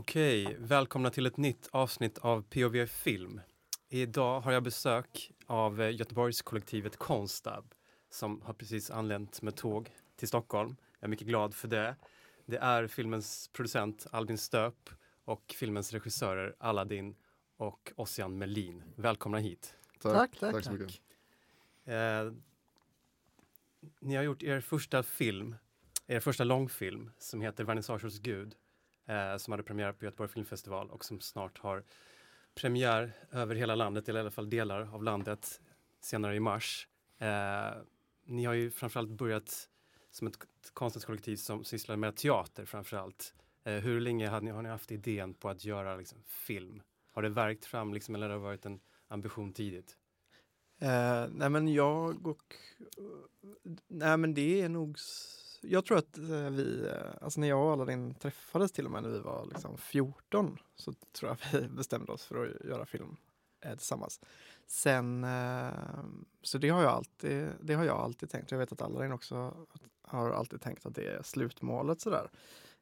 Okej, välkomna till ett nytt avsnitt av POV Film. Idag har jag besök av eh, Göteborgskollektivet Konstab som har precis anlänt med tåg till Stockholm. Jag är mycket glad för det. Det är filmens producent Albin Stöp och filmens regissörer Aladdin och Ossian Melin. Välkomna hit. Tack, Tack, tack, tack, så mycket. Eh, ni har gjort er första film, er första långfilm som heter Vernissagers Gud eh, som hade premiär på Göteborg Filmfestival och som snart har premiär över hela landet, eller i alla fall delar av landet senare i mars. Eh, ni har ju framförallt börjat som ett konstnärskollektiv som sysslar med teater framförallt. Eh, hur länge har ni, har ni haft idén på att göra liksom, film? Har det verkt fram liksom, eller har det varit en ambition tidigt? Eh, nej men jag och... Nej men det är nog... Jag tror att eh, vi, eh, alltså när jag och Aladdin träffades till och med när vi var liksom 14 så tror jag vi bestämde oss för att göra film eh, tillsammans. Sen, eh, så det har jag alltid, det har jag alltid tänkt. Jag vet att Aladdin också har alltid tänkt att det är slutmålet sådär.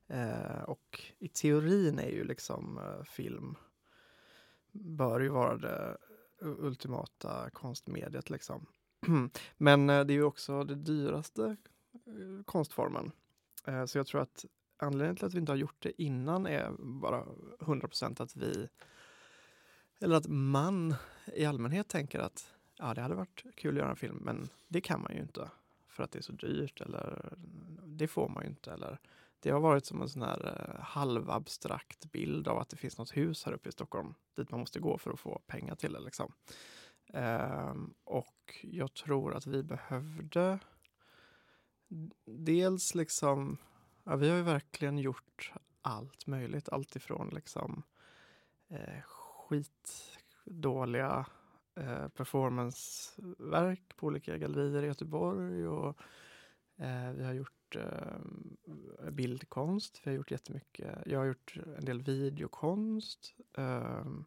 Eh, och i teorin är ju liksom eh, film bör ju vara det ultimata konstmediet liksom. Men eh, det är ju också det dyraste Eh, konstformen. Eh, Så jag tror att anledningen till att vi inte har gjort det innan är bara 100% att vi eller att man i allmänhet tänker att ja, det hade varit kul att göra en film, men det kan man ju inte för att det är så dyrt eller det får man ju inte. Eller, det har varit som en sån här eh, halvabstrakt bild av att det finns något hus här uppe i Stockholm dit man måste gå för att få pengar till det. Liksom. Ehm, och jag tror att vi behövde dels liksom, ja, vi har ju verkligen gjort allt möjligt. Allt ifrån liksom eh, skitdåliga eh, performanceverk på olika gallerier i Göteborg och eh, vi har gjort eh, bildkonst. Vi har gjort jättemycket. Jag har gjort en del videokonst. Ehm,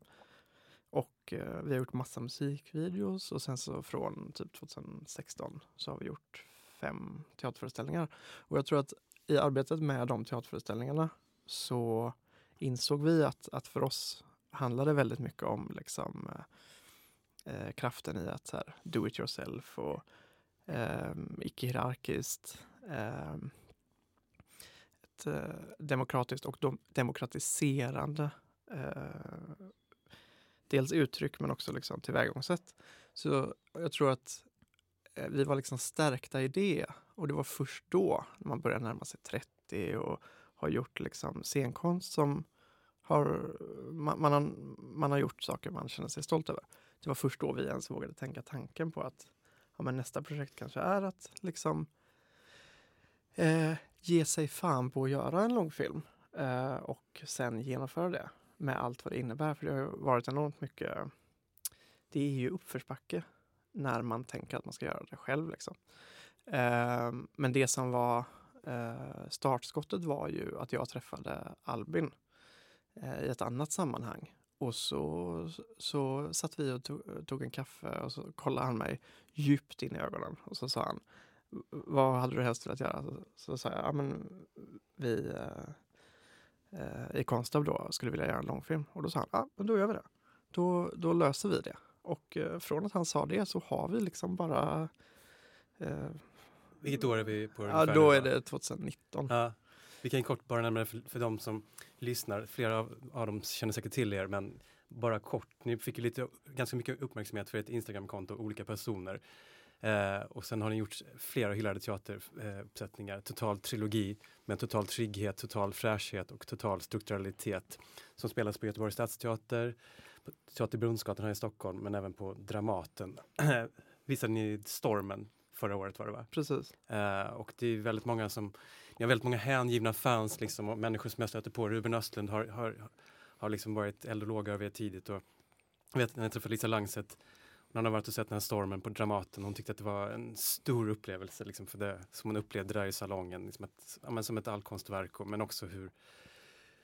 och eh, vi har gjort massa musikvideos och sen så från typ 2016 så har vi gjort fem teaterföreställningar. Och jag tror att i arbetet med de teaterföreställningarna så insåg vi att, att för oss handlade väldigt mycket om liksom, eh, eh kraften i att så här, do it yourself och eh, icke-hierarkiskt. Eh, ett eh, demokratiskt och dom- demokratiserande eh, dels uttryck men också liksom tillvägagångssätt. Så jag tror att Eh, vi var liksom stärkta i det och det var först då, när man började närma sig 30 och har gjort liksom scenkonst som har, man, man, har, man har gjort saker man känner sig stolt över. Det var först då vi ens vågade tänka tanken på att ja, men nästa projekt kanske är att liksom eh, ge sig fan på att göra en långfilm eh, och sen genomföra det med allt vad det innebär. För det har varit enormt mycket, det är ju uppförsbacke när man tänker att man ska göra det själv. Liksom. Eh, men det som var eh, startskottet var ju att jag träffade Albin eh, i ett annat sammanhang. Och så, så satt vi och tog, tog en kaffe och så kollade han mig djupt in i ögonen och så sa han vad hade du helst velat göra? Så, så sa jag, ja men vi eh, eh i Konstab då skulle vilja göra en långfilm. Och då sa han, ja men då gör vi det. Då, då löser vi det. Och eh, från att han sa det så har vi liksom bara eh, Vilket år är vi på? Ja, då nu är det 2019. Ja. Vi kan kort bara nämna det för, för de som lyssnar. Flera av, av dem känner säkert till er, men bara kort. Ni fick ju lite, ganska mycket uppmärksamhet för ett Instagramkonto, olika personer. Eh, och sen har ni gjort flera hyllade teateruppsättningar, eh, total trilogi med total trygghet, total fräschhet och total strukturalitet som spelas på Göteborgs stadsteater, på Teater Brunnsgatan här i Stockholm, men även på Dramaten. Visade ni Stormen förra året var det va? Precis. Eh, och det är väldigt många som, ni har väldigt många hängivna fans liksom, och människor som jag stöter på. Ruben Östlund har, har, har liksom varit eld och låga över er tidigt. Och jag vet när jag träffade Lisa Langset, hon har varit och sett den här stormen på Dramaten, hon tyckte att det var en stor upplevelse liksom, för det som hon upplevde där i salongen, liksom ett, ja, som ett allkonstverk, men också hur,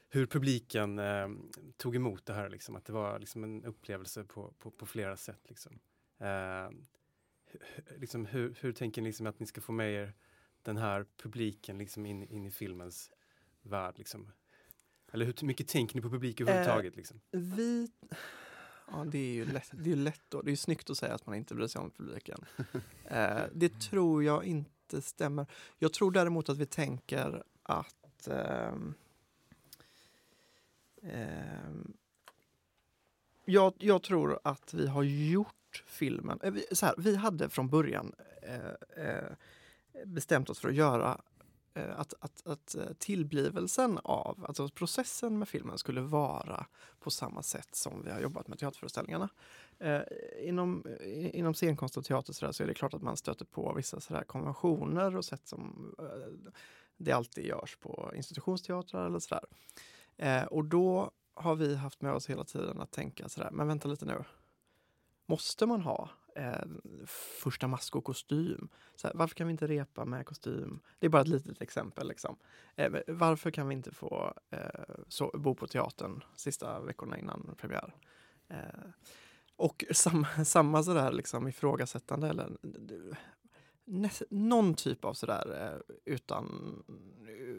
hur publiken eh, tog emot det här, liksom, att det var liksom, en upplevelse på, på, på flera sätt. Liksom. Eh, liksom, hur, hur tänker ni liksom att ni ska få med er den här publiken liksom in, in i filmens värld? Liksom? Eller hur mycket tänker ni på publik Eh, överhuvudtaget? Liksom? Vi... Ja, det är ju lätt, det är lätt då. Det är ju snyggt att säga att man inte bryr sig om publiken. Eh, det tror jag inte stämmer. Jag tror däremot att vi tänker att ehm, Ehm, jag, jag tror att vi har gjort filmen... eh, vi, så här, vi hade från början eh, eh, bestämt oss för att göra eh, att, att, att eh, tillblivelsen av, alltså processen med filmen skulle vara på samma sätt som vi har jobbat med teaterföreställningarna. Eh, inom, inom scenkonst och teater så, där, så är det klart att man stöter på vissa så där konventioner och sätt som eh, det alltid görs på institutionsteatrar eller sådär. Eh, Eh, och då har vi haft med oss hela tiden att tänka sådär, men vänta lite nu. Måste man ha eh, första mask och kostym? Såhär, varför kan vi inte repa med kostym? Det är bara ett litet exempel. Liksom. Eh, varför kan vi inte få eh, så, bo på teatern sista veckorna innan premiär? Eh, och samma, samma sådär liksom ifrågasättande eller någon typ av sådär eh, utan,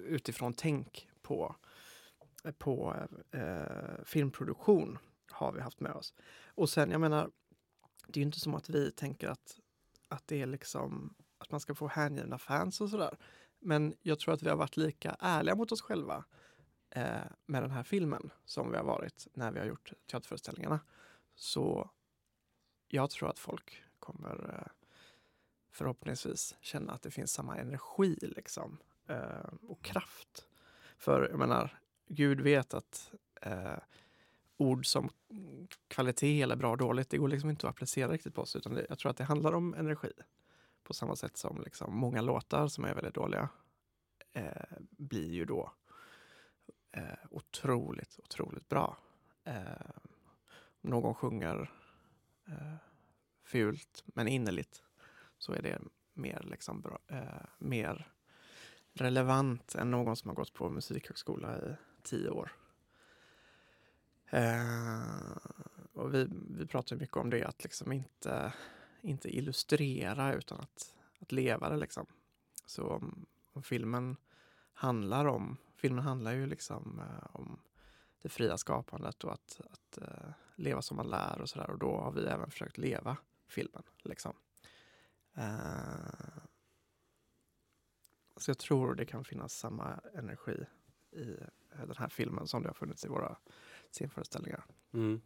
utifrån tänk på, på eh, filmproduktion har vi haft med oss. Och sen, jag menar, det är ju inte som att vi tänker att, att det är liksom att man ska få hängivna fans och sådär. Men jag tror att vi har varit lika ärliga mot oss själva eh, med den här filmen som vi har varit när vi har gjort teaterföreställningarna. Så jag tror att folk kommer eh, förhoppningsvis känna att det finns samma energi liksom, eh, och kraft. För jag menar, Gud vet att eh, ord som kvalitet eller bra och dåligt, det går liksom inte att applicera riktigt på oss. Utan det, jag tror att det handlar om energi. På samma sätt som liksom många låtar som är väldigt dåliga eh, blir ju då eh, otroligt, otroligt bra. Eh, om någon sjunger eh, fult men innerligt så är det mer, liksom bra, eh, mer relevant än någon som har gått på musikhögskola i tio år. Eh, och vi, vi pratar mycket om det, att liksom inte, inte illustrera utan att, att leva det. Liksom. Så om, om filmen handlar om, filmen handlar ju liksom eh, om det fria skapandet och att, att eh, leva som man lär och sådär. Och då har vi även försökt leva filmen. Liksom. Eh, så jag tror det kan finnas samma energi i den här filmen som det har funnits i våra scenföreställningar. Mm.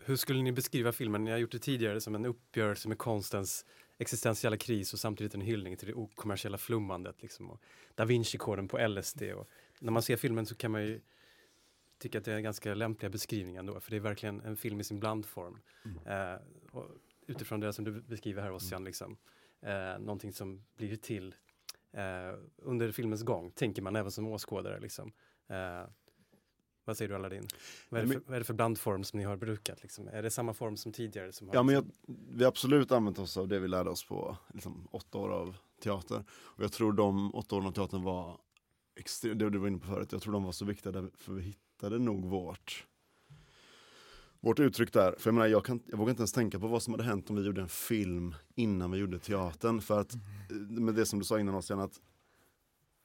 Hur skulle ni beskriva filmen? Ni har gjort det tidigare som en uppgörelse med konstens existentiella kris och samtidigt en hyllning till det okommersiella flummandet. Liksom, och da Vinci-koden på LSD. Och när man ser filmen så kan man ju tycka att det är ganska lämpliga beskrivningar ändå, för det är verkligen en film i sin blandform. Eh, och utifrån det som du beskriver här Ossian, liksom, eh, någonting som blir till eh, under filmens gång, tänker man även som åskådare. Liksom. Eh, vad säger du Aladdin? Vad är, för, vad är det för blandform som ni har brukat? Liksom? Är det samma form som tidigare? Som Ja men jag, liksom- vi har absolut använt oss av det vi lärde oss på liksom, åtta år av teater. Och jag tror de åtta åren av teatern var extremt, det du var inne på förut, jag tror de var så viktiga för vi hittade nog vårt vårt uttryck där. För jag menar, jag, kan, jag vågar inte ens tänka på vad som hade hänt om vi gjorde en film innan vi gjorde teatern. För att, eh, med det som du sa innan Ossian, att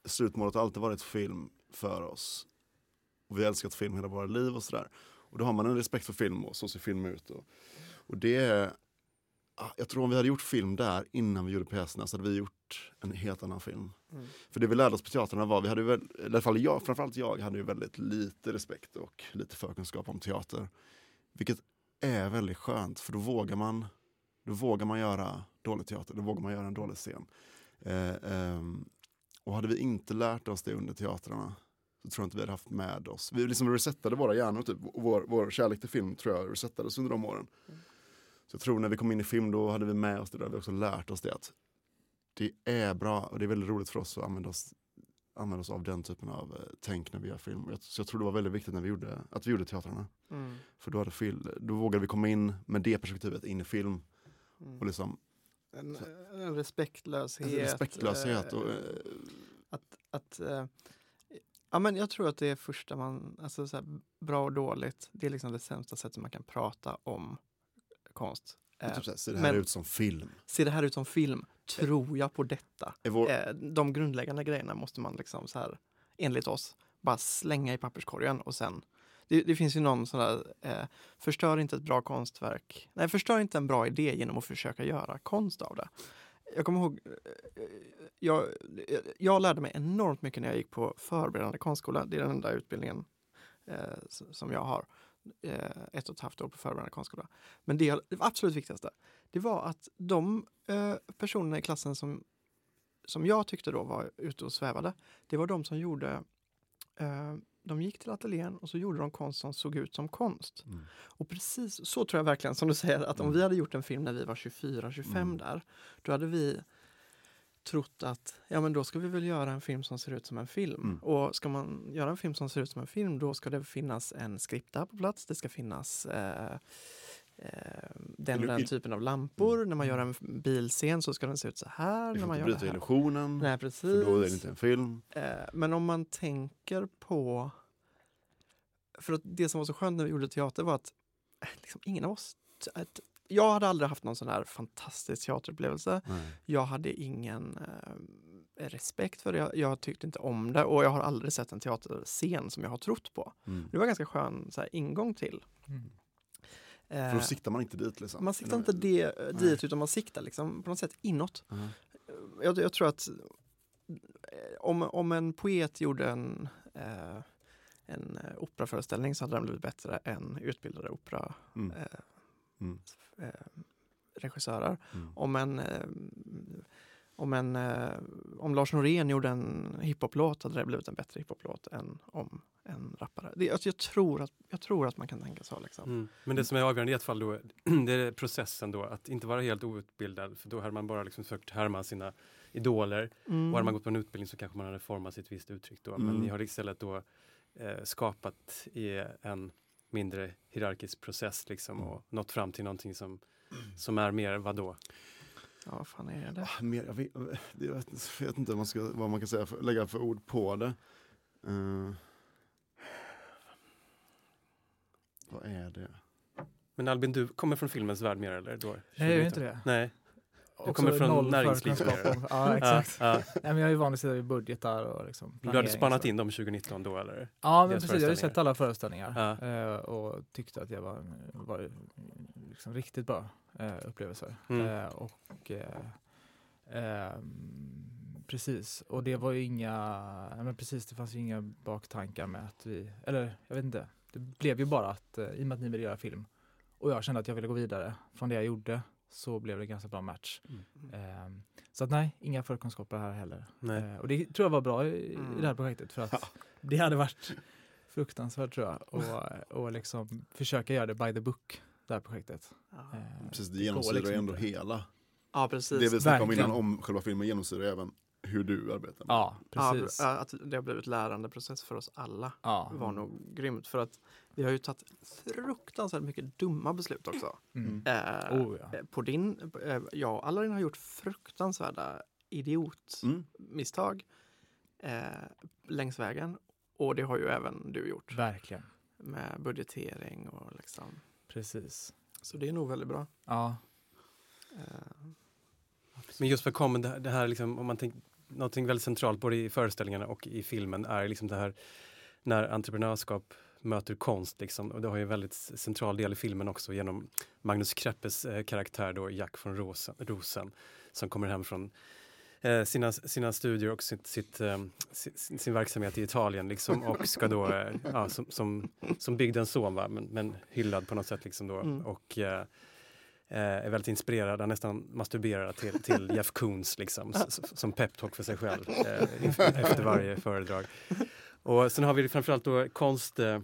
slutmålet har alltid varit film för oss. Och vi har älskat film hela våra liv och sådär. Och då har man en respekt för film och så ser film ut. Och, och det är, ah, jag tror om vi hade gjort film där innan vi gjorde pjäserna så hade vi gjort en helt annan film. Mm. För det vi lärde oss på teatrarna var, vi hade väl, i alla fall jag, framförallt jag, hade ju väldigt lite respekt och lite förkunskap om teater. Vilket är väldigt skönt, för då vågar man, då vågar man göra dålig teater, då vågar man göra en dålig scen. Eh, ehm, och hade vi inte lärt oss det under teatrarna så tror jag inte vi hade haft med oss. Vi liksom resettade våra hjärnor, typ. Och vår, vår kärlek till film tror jag resettades under de åren. Så jag tror när vi kom in i film då hade vi med oss det där, vi också lärt oss det att det är bra och det är väldigt roligt för oss att använda oss, använda oss av den typen av eh, tänk när vi gör film. Så jag tror det var väldigt viktigt när vi gjorde, att vi gjorde teatrarna. Mm. För då, hade fil, då vågade vi komma in med det perspektivet in i film. Mm. Och liksom, En, en respektlöshet. en respektlöshet. Och, eh, eh, att, att, eh, ja, men jag tror att det är första man, alltså så här, bra och dåligt, det är liksom det sämsta sättet man kan prata om konst. Eh, typ såhär, ser det här men- ut som film? ser det här ut som film? Tror jag på detta? Vår, Eh, de grundläggande grejerna måste man liksom så här, enligt oss, bara slänga i papperskorgen och sen det, det finns ju någon sån där, eh, förstör inte ett bra konstverk, nej förstör inte en bra idé genom att försöka göra konst av det. Jag kommer ihåg, eh, jag, jag lärde mig enormt mycket när jag gick på förberedande konstskola, det är den enda utbildningen eh, som jag har. Eh, ett och ett halvt år på förberedande konstskola. Men det, det absolut viktigaste, det var att de eh, personerna i klassen som, som jag tyckte då var ute och svävade, det var de som gjorde eh, de gick till ateljén och så gjorde de konst som såg ut som konst. Mm. Och precis så tror jag verkligen som du säger att om Mm. vi hade gjort en film när vi var 24-25 Mm. där, då hade vi trott att ja men då ska vi väl göra en film som ser ut som en film. Mm. Och ska man göra en film som ser ut som en film då ska det finnas en skripta på plats, det ska finnas eh, eh, den, den typen av lampor. Mm. När man gör en f- bilscen så ska den se ut så här. Vi när man inte det bryta illusionen, Nej, för precis. då är det inte en film. Eh, Men om man tänker på... För att det som var så skönt när vi gjorde teater var att eh, liksom ingen av oss... Jag hade aldrig haft någon sån här fantastisk teaterupplevelse. Nej. Jag hade ingen eh, respekt för det. Jag, jag tyckte inte om det och jag har aldrig sett en teaterscen som jag har trott på. Mm. Det var ganska skön så här, ingång till. Mm. Eh, För då siktar man inte dit liksom. man siktar inte det, eh, Nej. dit utan man siktar liksom på något sätt inåt. Ja. jag, jag tror att eh, om, om en poet gjorde en, eh, en eh, operaföreställning så hade den blivit bättre än utbildade opera Mm. eh, Mm. eh, regissörer. Mm. Om en, eh, om, en eh, om Lars Norén gjorde en hiphoplåt hade det blivit en bättre hiphoplåt än om en rappare. Det, alltså jag, tror att, jag tror att man kan tänka så. Liksom. Mm. Men det som är avgörande i ett fall då, det är processen då, att inte vara helt outbildad, för då hade man bara liksom försökt härma sina idoler. Mm. Och hade man gått på en utbildning så kanske man hade format sitt visst uttryck då. Men Mm. ni har istället då eh, skapat i en mindre hierarkisk process liksom Mm. och nått fram till någonting som, som är mer vadå? Ja, vad fan är det? Ah, mer, jag, vet, jag vet, jag vet inte vad man, ska, vad man kan säga för, lägga för ord på det. Eh, vad är det? Men Albin, du kommer från filmens värld mer eller? Då, Nej, jag gör inte det. Nej. Också kommer från om- Ja, Ja, exakt. Nej, men jag är van att sitta i budgetar och liksom Du hade så. in dem 2019 då eller? Ja, men precis. Jag har ju föreställningar. sett alla föreställningar Ja. eh, och tyckte att det var, var liksom riktigt bra eh, upplevelser. Mm. Eh, och eh, ehm, Precis, och det var ju inga, men precis det fanns ju inga baktankar med att vi, eller jag vet inte, det blev ju bara att i och med att ni ville göra film och jag kände att jag ville gå vidare från det jag gjorde så blev det en ganska bra match. Ehm, så att nej, inga förkunskaper här heller. Nej. Eh, och det tror jag var bra i, i det här projektet för att det hade varit fruktansvärt tror jag. Och, och liksom försöka göra det by the book, det här projektet. Ja, Eh, Precis, det genomsyrar liksom ändå inte. hela. ja precis. Det vi snackade om innan om själva filmen genomsyrar även hur du arbetar. Ja, Ja, precis. ja, att det har blivit lärandeprocess för oss alla Ja. var nog grymt. För att vi har ju tagit fruktansvärt mycket dumma beslut också. Mm. Eh, Oh, ja. eh, På din, eh, jag och Alarin har gjort fruktansvärda idiotmisstag Mm. eh, längs vägen. Och det har ju även du gjort Verkligen. med budgetering och liksom. Precis. Så det är nog väldigt bra. Ja. Eh, Men just för kommer det här, det här liksom, om man tänker, någonting väldigt centralt både i föreställningarna och i filmen är liksom det här när entreprenörskap möter konst. Liksom, och det har ju en väldigt central del i filmen också genom Magnus Kreppes eh, karaktär då, Jack från Rosen, Rosen som kommer hem från eh, sina, sina studier och sitt, sitt, eh, sin, sin verksamhet i Italien liksom, och ska då, ja, som, som, som bygdens son, va? Men, men hyllad på något sätt. Liksom då. Mm. Och, är väldigt inspirerad, han nästan masturberar till, till Jeff Koons liksom, som peptalk för sig själv efter varje föredrag. Och sen har vi framförallt då konst, eh,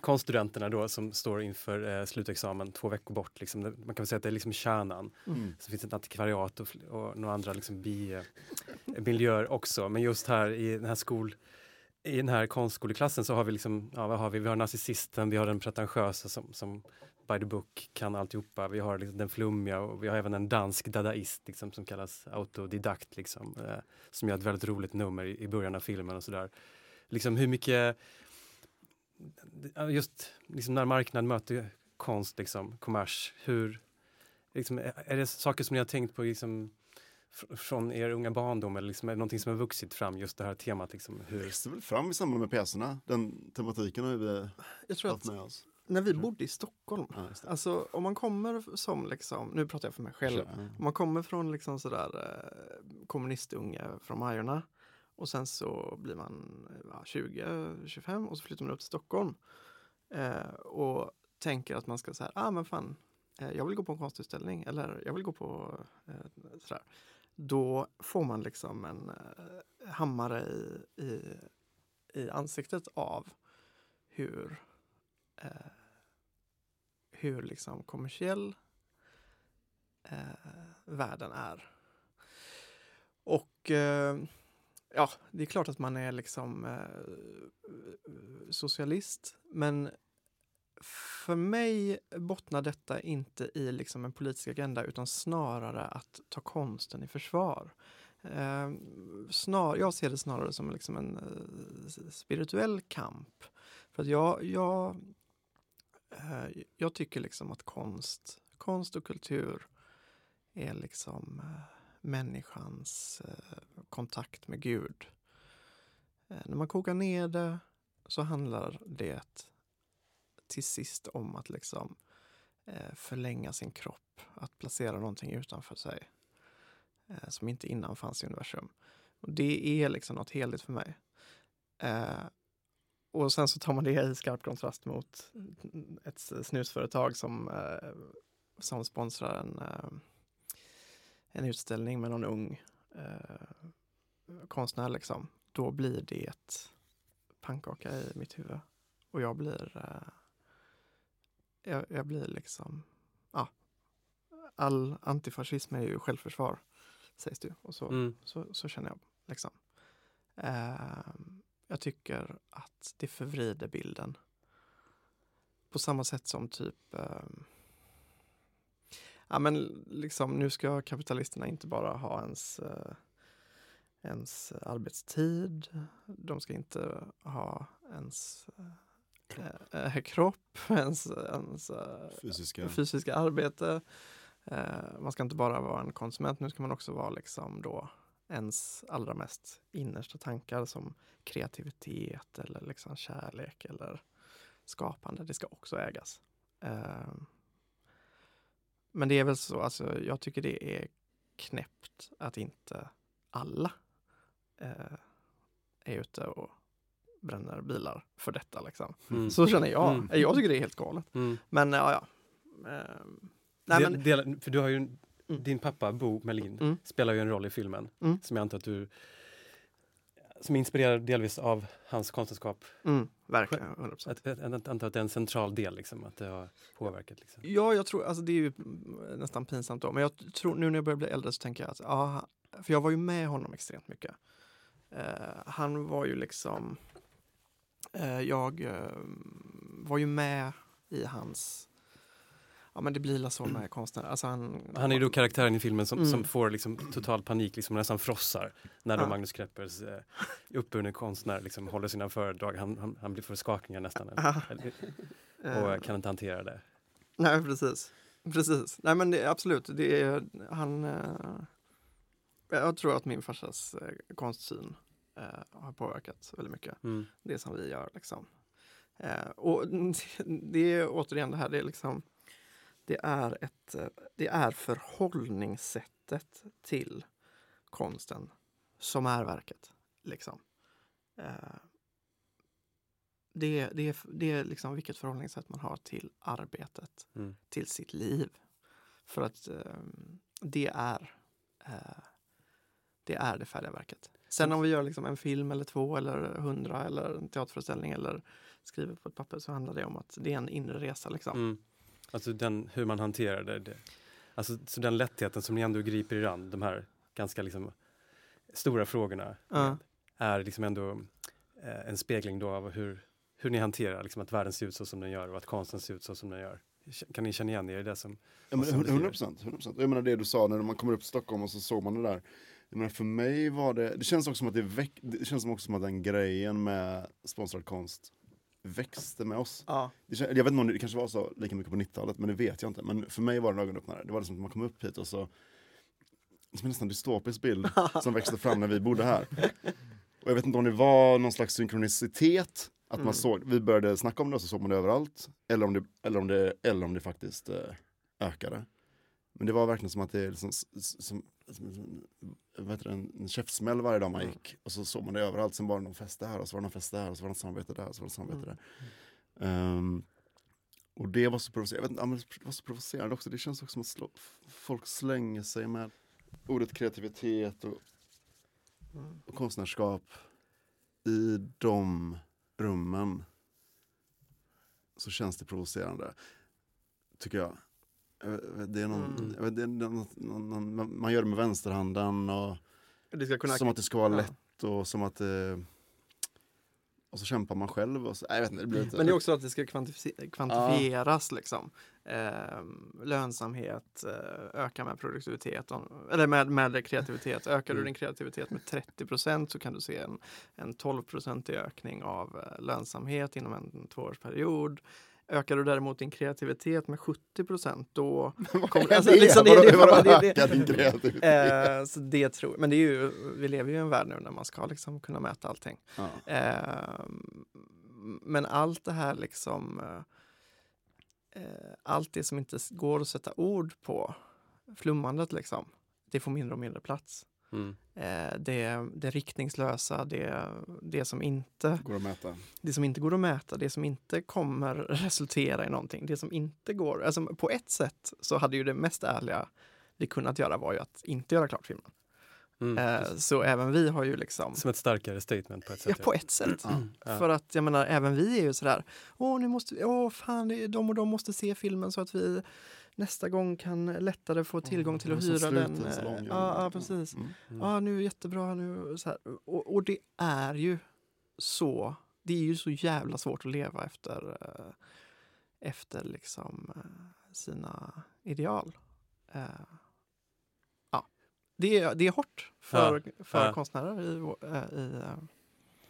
konststudenterna då som står inför eh, slutexamen två veckor bort. Liksom. Man kan väl säga att det är liksom kärnan. Mm. Så finns ett antikvariat och, och några andra liksom bi-miljöer också. Men just här i den här skol i den här konstskoleklassen så har vi liksom, ja vad har vi? Vi har narcissisten, vi har den pretentiösa som, som by the book kan alltihopa. Vi har liksom den flummiga och vi har även en dansk dadaist liksom, som kallas autodidakt liksom, eh, som gör ett väldigt roligt nummer i, i början av filmen och sådär. Liksom hur mycket, just liksom när marknaden möter konst, liksom, kommers, hur, liksom, är det saker som ni har tänkt på liksom, fr- från er unga barndom eller liksom är det någonting som har vuxit fram just det här temat liksom Det hur växte väl fram i samband med pjäserna. Den tematiken har vi Jag tror haft att med oss. när vi bodde i Stockholm, Ja, det. alltså om man kommer som liksom, nu pratar jag för mig själv, Ja. om man kommer från liksom sådär eh, kommunistunge från Majorna och sen så blir man ja, 20-25 och så flyttar man upp till Stockholm eh, och tänker att man ska säga, ah men fan, eh, jag vill gå på en konstutställning eller jag vill gå på eh, sådär. Då får man liksom en eh, hammare i, i, i ansiktet av hur eh, hur liksom kommersiell eh, världen är. Och eh, ja, det är klart att man är liksom eh, socialist, men för mig bottnar detta inte i liksom en politisk agenda utan snarare att ta konsten i försvar. Eh, snar, jag ser det snarare som liksom en eh, spirituell kamp. För att jag, jag, eh, jag tycker liksom att konst, konst och kultur är liksom eh, människans eh, kontakt med Gud. Eh, när man kokar ner det så handlar det till sist om att liksom eh, förlänga sin kropp, att placera någonting utanför sig eh, som inte innan fanns i universum. Och det är liksom något heligt för mig. Eh, och sen så tar man det i skarp kontrast mot ett snusföretag som, eh, som sponsrar en, eh, en utställning med någon ung eh, konstnär. Liksom. Då blir det pannkaka i mitt huvud. Och jag blir, eh, jag, jag blir liksom, ja, all antifascism är ju självförsvar, sägs det. Och så, mm. så, så känner jag. Liksom. Ehm, jag tycker att det förvrider bilden. På samma sätt som typ ehm, Ja men liksom nu ska kapitalisterna inte bara ha ens, eh, ens arbetstid. De ska inte ha ens kropp, eh, kropp ens, ens eh, Fysiska. fysiska arbete. Eh, man ska inte bara vara en konsument, nu ska man också vara liksom då ens allra mest innersta tankar som kreativitet eller liksom kärlek eller skapande. Det ska också ägas. Eh, men det är väl så, alltså, jag tycker det är knäppt att inte alla eh, är ute och bränner bilar för detta. Liksom. Mm. Så känner jag. Mm. Jag tycker det är helt galet. Mm. Men ja, ja. Ehm, nej, Del- men, del, för du har ju, en- Mm. din pappa Bo Melin Mm. spelar ju en roll i filmen Mm. som jag antar att du som är inspirerad delvis av hans konstnärskap. mm, verkligen, 100 procent. Att, antar att det är en central del, liksom, att det har påverkat. Liksom. Ja, jag tror, alltså det är ju nästan pinsamt då, men jag tror nu när jag börjar bli äldre så tänker jag att, ja, för jag var ju med honom extremt mycket. Eh, han var ju liksom, eh, jag eh, var ju med i hans, ja men det blir la så med konstnärer. Alltså han, Han är ju då karaktären i filmen som, Mm. som får liksom total panik, liksom nästan frossar när Ja. Magnus Kreppers eh, uppburne konstnär liksom håller sina föredrag. Han, han, han blir för skakningar nästan Ah, eller- eh, och kan inte hantera det. Nej, precis. Precis. Nej, men det, absolut. Det är, han, eh, jag tror att min farsas eh, konstsyn eh, har påverkat väldigt mycket. Mm. Det som vi gör. Liksom. Eh, och det är återigen det här, det är liksom det är, ett, eh, det är förhållningssättet till konsten som är verket. Liksom. Eh, det, är- det, är, det är liksom vilket förhållningssätt man har till arbetet, Mm. till sitt liv. För att eh, det är det är det färdiga verket. Sen om vi gör liksom en film eller två eller hundra eller en teaterföreställning eller skriver på ett papper så handlar det om att det är en inre resa. Liksom. Mm. Alltså den, hur man hanterar det. Alltså, så den lättheten som ni ändå griper i an, de här ganska liksom stora frågorna, Ja. är liksom ändå eh, en spegling då av hur, hur ni hanterar liksom att världen ser ut så som den gör och att konsten ser ut så som den gör. Kan ni känna igen er i det som... Ja, men som du 100 procent. Jag menar det du sa när man kommer upp till Stockholm och så såg man det där. Jag menar, för mig var det, det känns också som att det, väck, det känns som också som att den grejen med sponsrad konst växte med oss. Ja. Det, jag vet inte om det kanske var så lika mycket på 90-talet, men det vet jag inte. Men för mig var det en ögonöppnare. Det var liksom att man kom upp hit och så som en nästan dystopisk bild som växte fram när vi bodde här. Och jag vet inte om det var någon slags synkronicitet, att Mm. man såg, vi började snacka om det och så såg man det överallt. Eller om det, eller om det, eller om det faktiskt eh, ökade. Men det var verkligen som att det liksom, s- s- som, som, vad heter det, en, en käftsmäll varje dag man Mm. gick. Och så såg man det överallt, sen var det någon fest där och så var det någon fest där och så var det något samarbete där och så var det samarbete där. Ehm, och det var så provocerande, jag vet inte, det var så provocerande också. Det känns också som att slå, folk slänger sig med ordet kreativitet och, Mm. och konstnärskap i de rummen. Så känns det provocerande, tycker jag. Det är någon, Mm. det är någon, någon, någon, man gör det med vänsterhanden och kunna... som att det ska vara ja. lätt och som att det... Och så kämpar man själv och så, nej, jag vet inte, det blir lite... Men det är också att det ska kvantifi- kvantifieras liksom. Ehm, lönsamhet, eh, öka med produktivitet, eller med, med kreativitet. Ökar du Mm. din kreativitet med 30% så kan du se en, en 12-procentig ökning av eh, lönsamhet inom en tvåårsperiod. Ökar du däremot din kreativitet med 70% då Vad kommer- är alltså, det? liksom, det- Vadå- det är vadå bara- det- det- öka din kreativitet? Eh, så det tror Men det är ju, vi lever ju i en värld nu när man ska liksom kunna mäta allting. Ja. Eh, men allt det här liksom, eh, eh, allt det som inte går att sätta ord på, flummandet liksom, det får mindre och mindre plats. Mm. Eh, det, det riktningslösa, det, det, som inte, Går att mäta. det som inte går att mäta, det som inte kommer resultera i någonting, det som inte går, alltså på ett sätt så hade ju det mest ärliga vi kunnat göra var ju att inte göra klart filmen. Mm. Eh, så även vi har ju liksom Som ett starkare statement på ett Ja, sätt. på ett sätt. Ja. Ja. För att jag menar, även vi är ju sådär, åh, nu måste åh, fan, de och de måste se filmen så att vi nästa gång kan lättare få tillgång till att hyra den. eh, Ja, ja, precis. Mm. Mm. Ja, nu är det jättebra nu. Så. Och, och det är ju så, det är ju så jävla svårt att leva efter, eh, efter liksom eh, sina ideal. Ja, det är, det är hårt för, för konstnärer i, i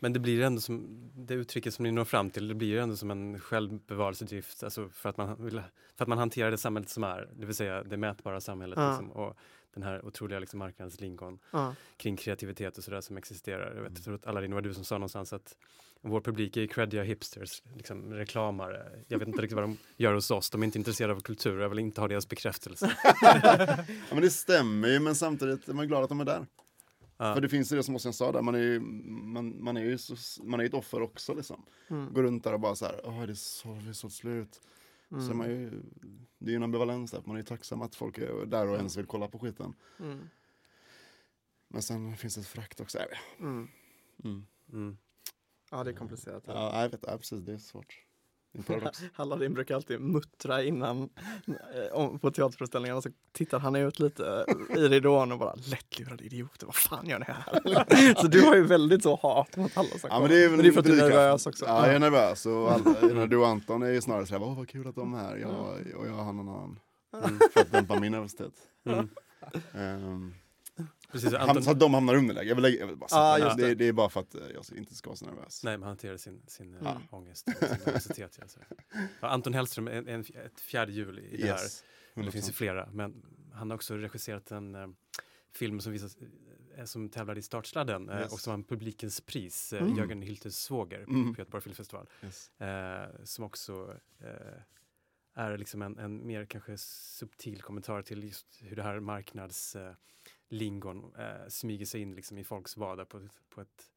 Men det blir ändå som, det uttrycket som ni når fram till, det blir ju ändå som en självbevarelsedrift, alltså för att man, vill, för att man hanterar det samhället som är, det vill säga det mätbara samhället Ja. liksom, och den här otroliga liksom, marknadslingon ja. kring kreativitet och sådär som existerar. Jag, vet, jag tror att det var du som sa någonstans att vår publik är ju creddiga hipsters, liksom reklamare. Jag vet inte riktigt vad de gör hos oss, de är inte intresserade av kultur, jag vill inte ha deras bekräftelse. Ja, men det stämmer ju, men samtidigt är man glad att de är där. För det finns ju det som Ossian sa där, man är ju, man, man är ju så, man är ett offer också liksom. Mm. Går runt där och bara så här, åh det är så, det är så slut. Så är Mm. man ju, det är ju en ambivalens där, man är ju tacksam att folk är där och ens vill kolla på skiten. Mm. Men sen finns det ett frakt också. Mm. Mm. Mm. Ja, det är komplicerat. Ja, jag vet, ja, precis, det är svårt. Aladdin brukar alltid muttra innan eh, på teaterföreställningarna så tittar han ut lite eh, i ridån och bara lättlurade idioter, vad fan gör ni här? så du har ju väldigt så hat mot alla som Ja, men det är, men det är för att du är nervös också. Ja, jag är nervös. Och alla, du och Anton är ju snarare såhär, åh vad kul att de är här. Jag, och jag har någon annan. Mm. För att dämpa min nervositet. Mm. Ehm, Precis, Anton, så att de hamnar underläge. Jag vill, lägga- jag vill bara sätta Ja, det. det. det. Är bara för att eh, jag inte ska vara så nervös. nej, man hanterar sin, sin Mm. äh, ångest och sin nervositet. Ja, Anton Hellström är en, en, ett fjärde hjul i det här. Yes. Det finns ju 100%. flera, men han har också regisserat en eh, film som, visas, eh, som tävlade i Startsladden eh, Yes. och som vann Publikens pris, eh, Mm. Jörgen Hyltes svåger Mm. på Göteborg Filmfestival. Yes. Eh, som också eh, är liksom en, en mer kanske subtil kommentar till just hur det här marknadslingon eh, lingon, eh, smyger sig in liksom i folks vardag på, ett- på ett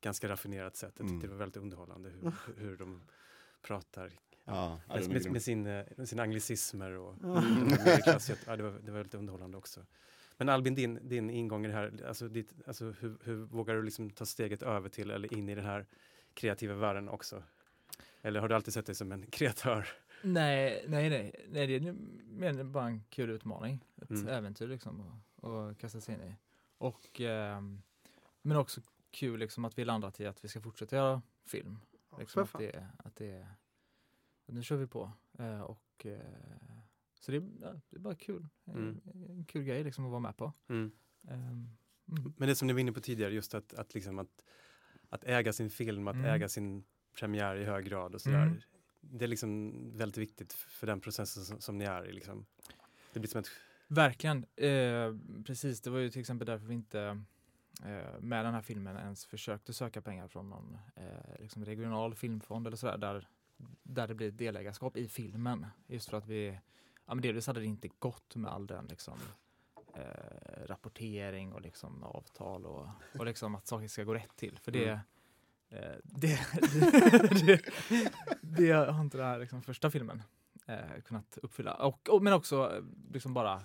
ganska raffinerat sätt. Jag tyckte Mm. det var väldigt underhållande hur, hur de pratar Ja, ja, med, med, grym. med, sin, eh, med sina anglicismer och Ja. medelklassigt. ja, det, var, det var väldigt underhållande också. Men Albin, din, din ingång i det här, alltså, ditt, alltså hur, hur vågar du liksom ta steget över till eller in i den här kreativa världen också? Eller har du alltid sett dig som en kreatör? Nej, nej, nej, nej, det är mer bara en kul utmaning. Ett Mm. äventyr liksom att, kasta sig in i. Och, ehm, men också kul liksom att vi landat i att vi ska fortsätta göra film. Liksom för att, det, att det nu kör vi på. Eh, och, eh, så det, är- ja, det är bara kul. En, Mm. en kul grej liksom att vara med på. Mm. Ehm, mm. Men det som ni var inne på tidigare, just att, att, liksom att, att äga sin film, att Mm. äga sin premiär i hög grad och sådär. Mm. Det är liksom väldigt viktigt för den processen som, som ni är i. Liksom. Det blir som ett Verkligen. Eh, precis, det var ju till exempel därför vi inte eh, med den här filmen ens försökte söka pengar från någon eh, liksom regional filmfond eller sådär där, där det blir ett delägarskap i filmen. Just för att vi, ja men delvis hade det inte gått med all den liksom eh, rapportering och liksom avtal och, och liksom att saker ska gå rätt till. För det, Mm. eh, det, det, det, det har inte den här liksom, första filmen eh, kunnat uppfylla. Och, och, men också liksom bara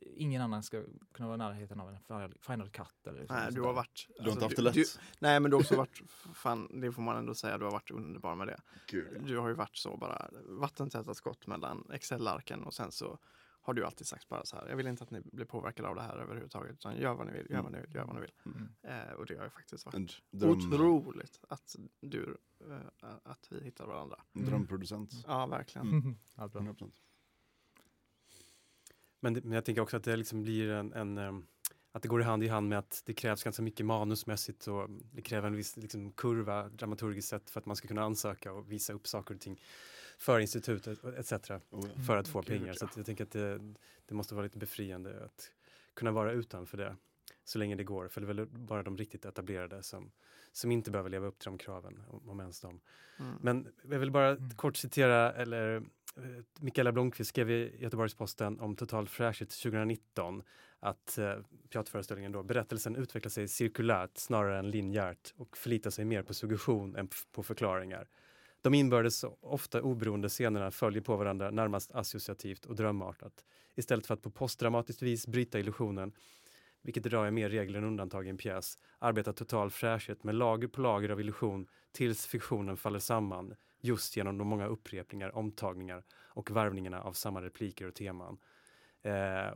ingen annan ska kunna vara i närheten av en final, final cut. Eller liksom Nej, sånt du har varit... Du har inte haft det lätt. du, nej, men du har också varit, fan, det får man ändå säga, du har varit underbar med det. Kul. Du har ju varit så bara vattentäta skott mellan Excel-arken och sen så har du alltid sagt bara så här, jag vill inte att ni blir påverkade av det här överhuvudtaget, utan gör vad ni vill, gör vad ni vill, gör vad ni vill. Mm. Eh, och det har ju faktiskt varit dröm, otroligt att du, eh, att vi hittar varandra. en drömproducent. Ja, verkligen. Mm. Ja, bra. 100%. Men, det, men jag tänker också att det liksom blir en, en ehm, att det går i hand i hand med att det krävs ganska mycket manusmässigt och det kräver en viss liksom, kurva dramaturgiskt sett för att man ska kunna ansöka och visa upp saker och ting för institutet etc. Oh, ja. för att få Gud, pengar. Så ja. att jag tänker att det, det måste vara lite befriande att kunna vara utanför det så länge det går. För det är väl bara de riktigt etablerade som, som inte behöver leva upp till de kraven, om, ens de. Mm. Men jag vill bara Mm. kort citera, eller eh, Eh, Mikaela Blomqvist skrev i Göteborgs-Posten om Total fräschhet 2019 att eh, teaterföreställningen då, berättelsen utvecklar sig cirkulärt snarare än linjärt och förlitar sig mer på suggestion än på förklaringar. De inbördes ofta oberoende scenerna följer på varandra närmast associativt och drömartat. Istället för att på postdramatiskt vis bryta illusionen, vilket idag är mer regel än undantag i en pjäs, arbetar total fräschhet med lager på lager av illusion tills fiktionen faller samman just genom de många upprepningar, omtagningar och varvningarna av samma repliker och teman. Eh,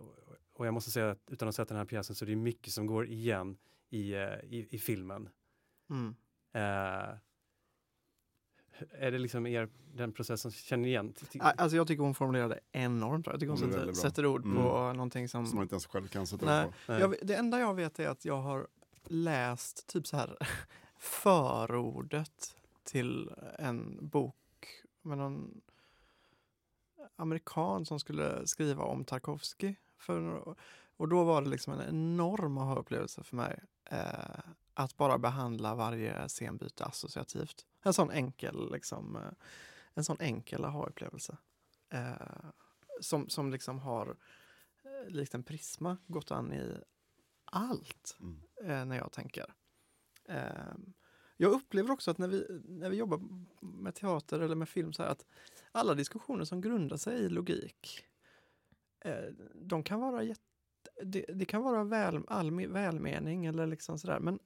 och jag måste säga att utan att ha sett den här pjäsen så är det mycket som går igen i, eh, i, i filmen. Mm. Eh, är det liksom er, den processen, känner ni igen? Alltså jag tycker hon formulerade enormt bra. Jag tycker hon är sätter, sätter ord Mm. på någonting som... Som man inte ens själv kan sätta Nej. ord på. Jag, det enda jag vet är att jag har läst typ så här förordet till en bok med någon amerikan som skulle skriva om Tarkovsky. För, och då var det liksom en enorm aha-upplevelse för mig eh, att bara behandla varje scenbyte associativt. En sån enkel, liksom, eh, en sån enkel aha-upplevelse. Eh, som, som liksom har eh, likt en prisma gått an i allt Mm. eh, när jag tänker. Eh, jag upplever också att när vi, när vi jobbar med teater eller med film så här att alla diskussioner som grundar sig i logik, eh, de kan vara jätte, det, det kan vara väl, all, välmening eller liksom sådär, men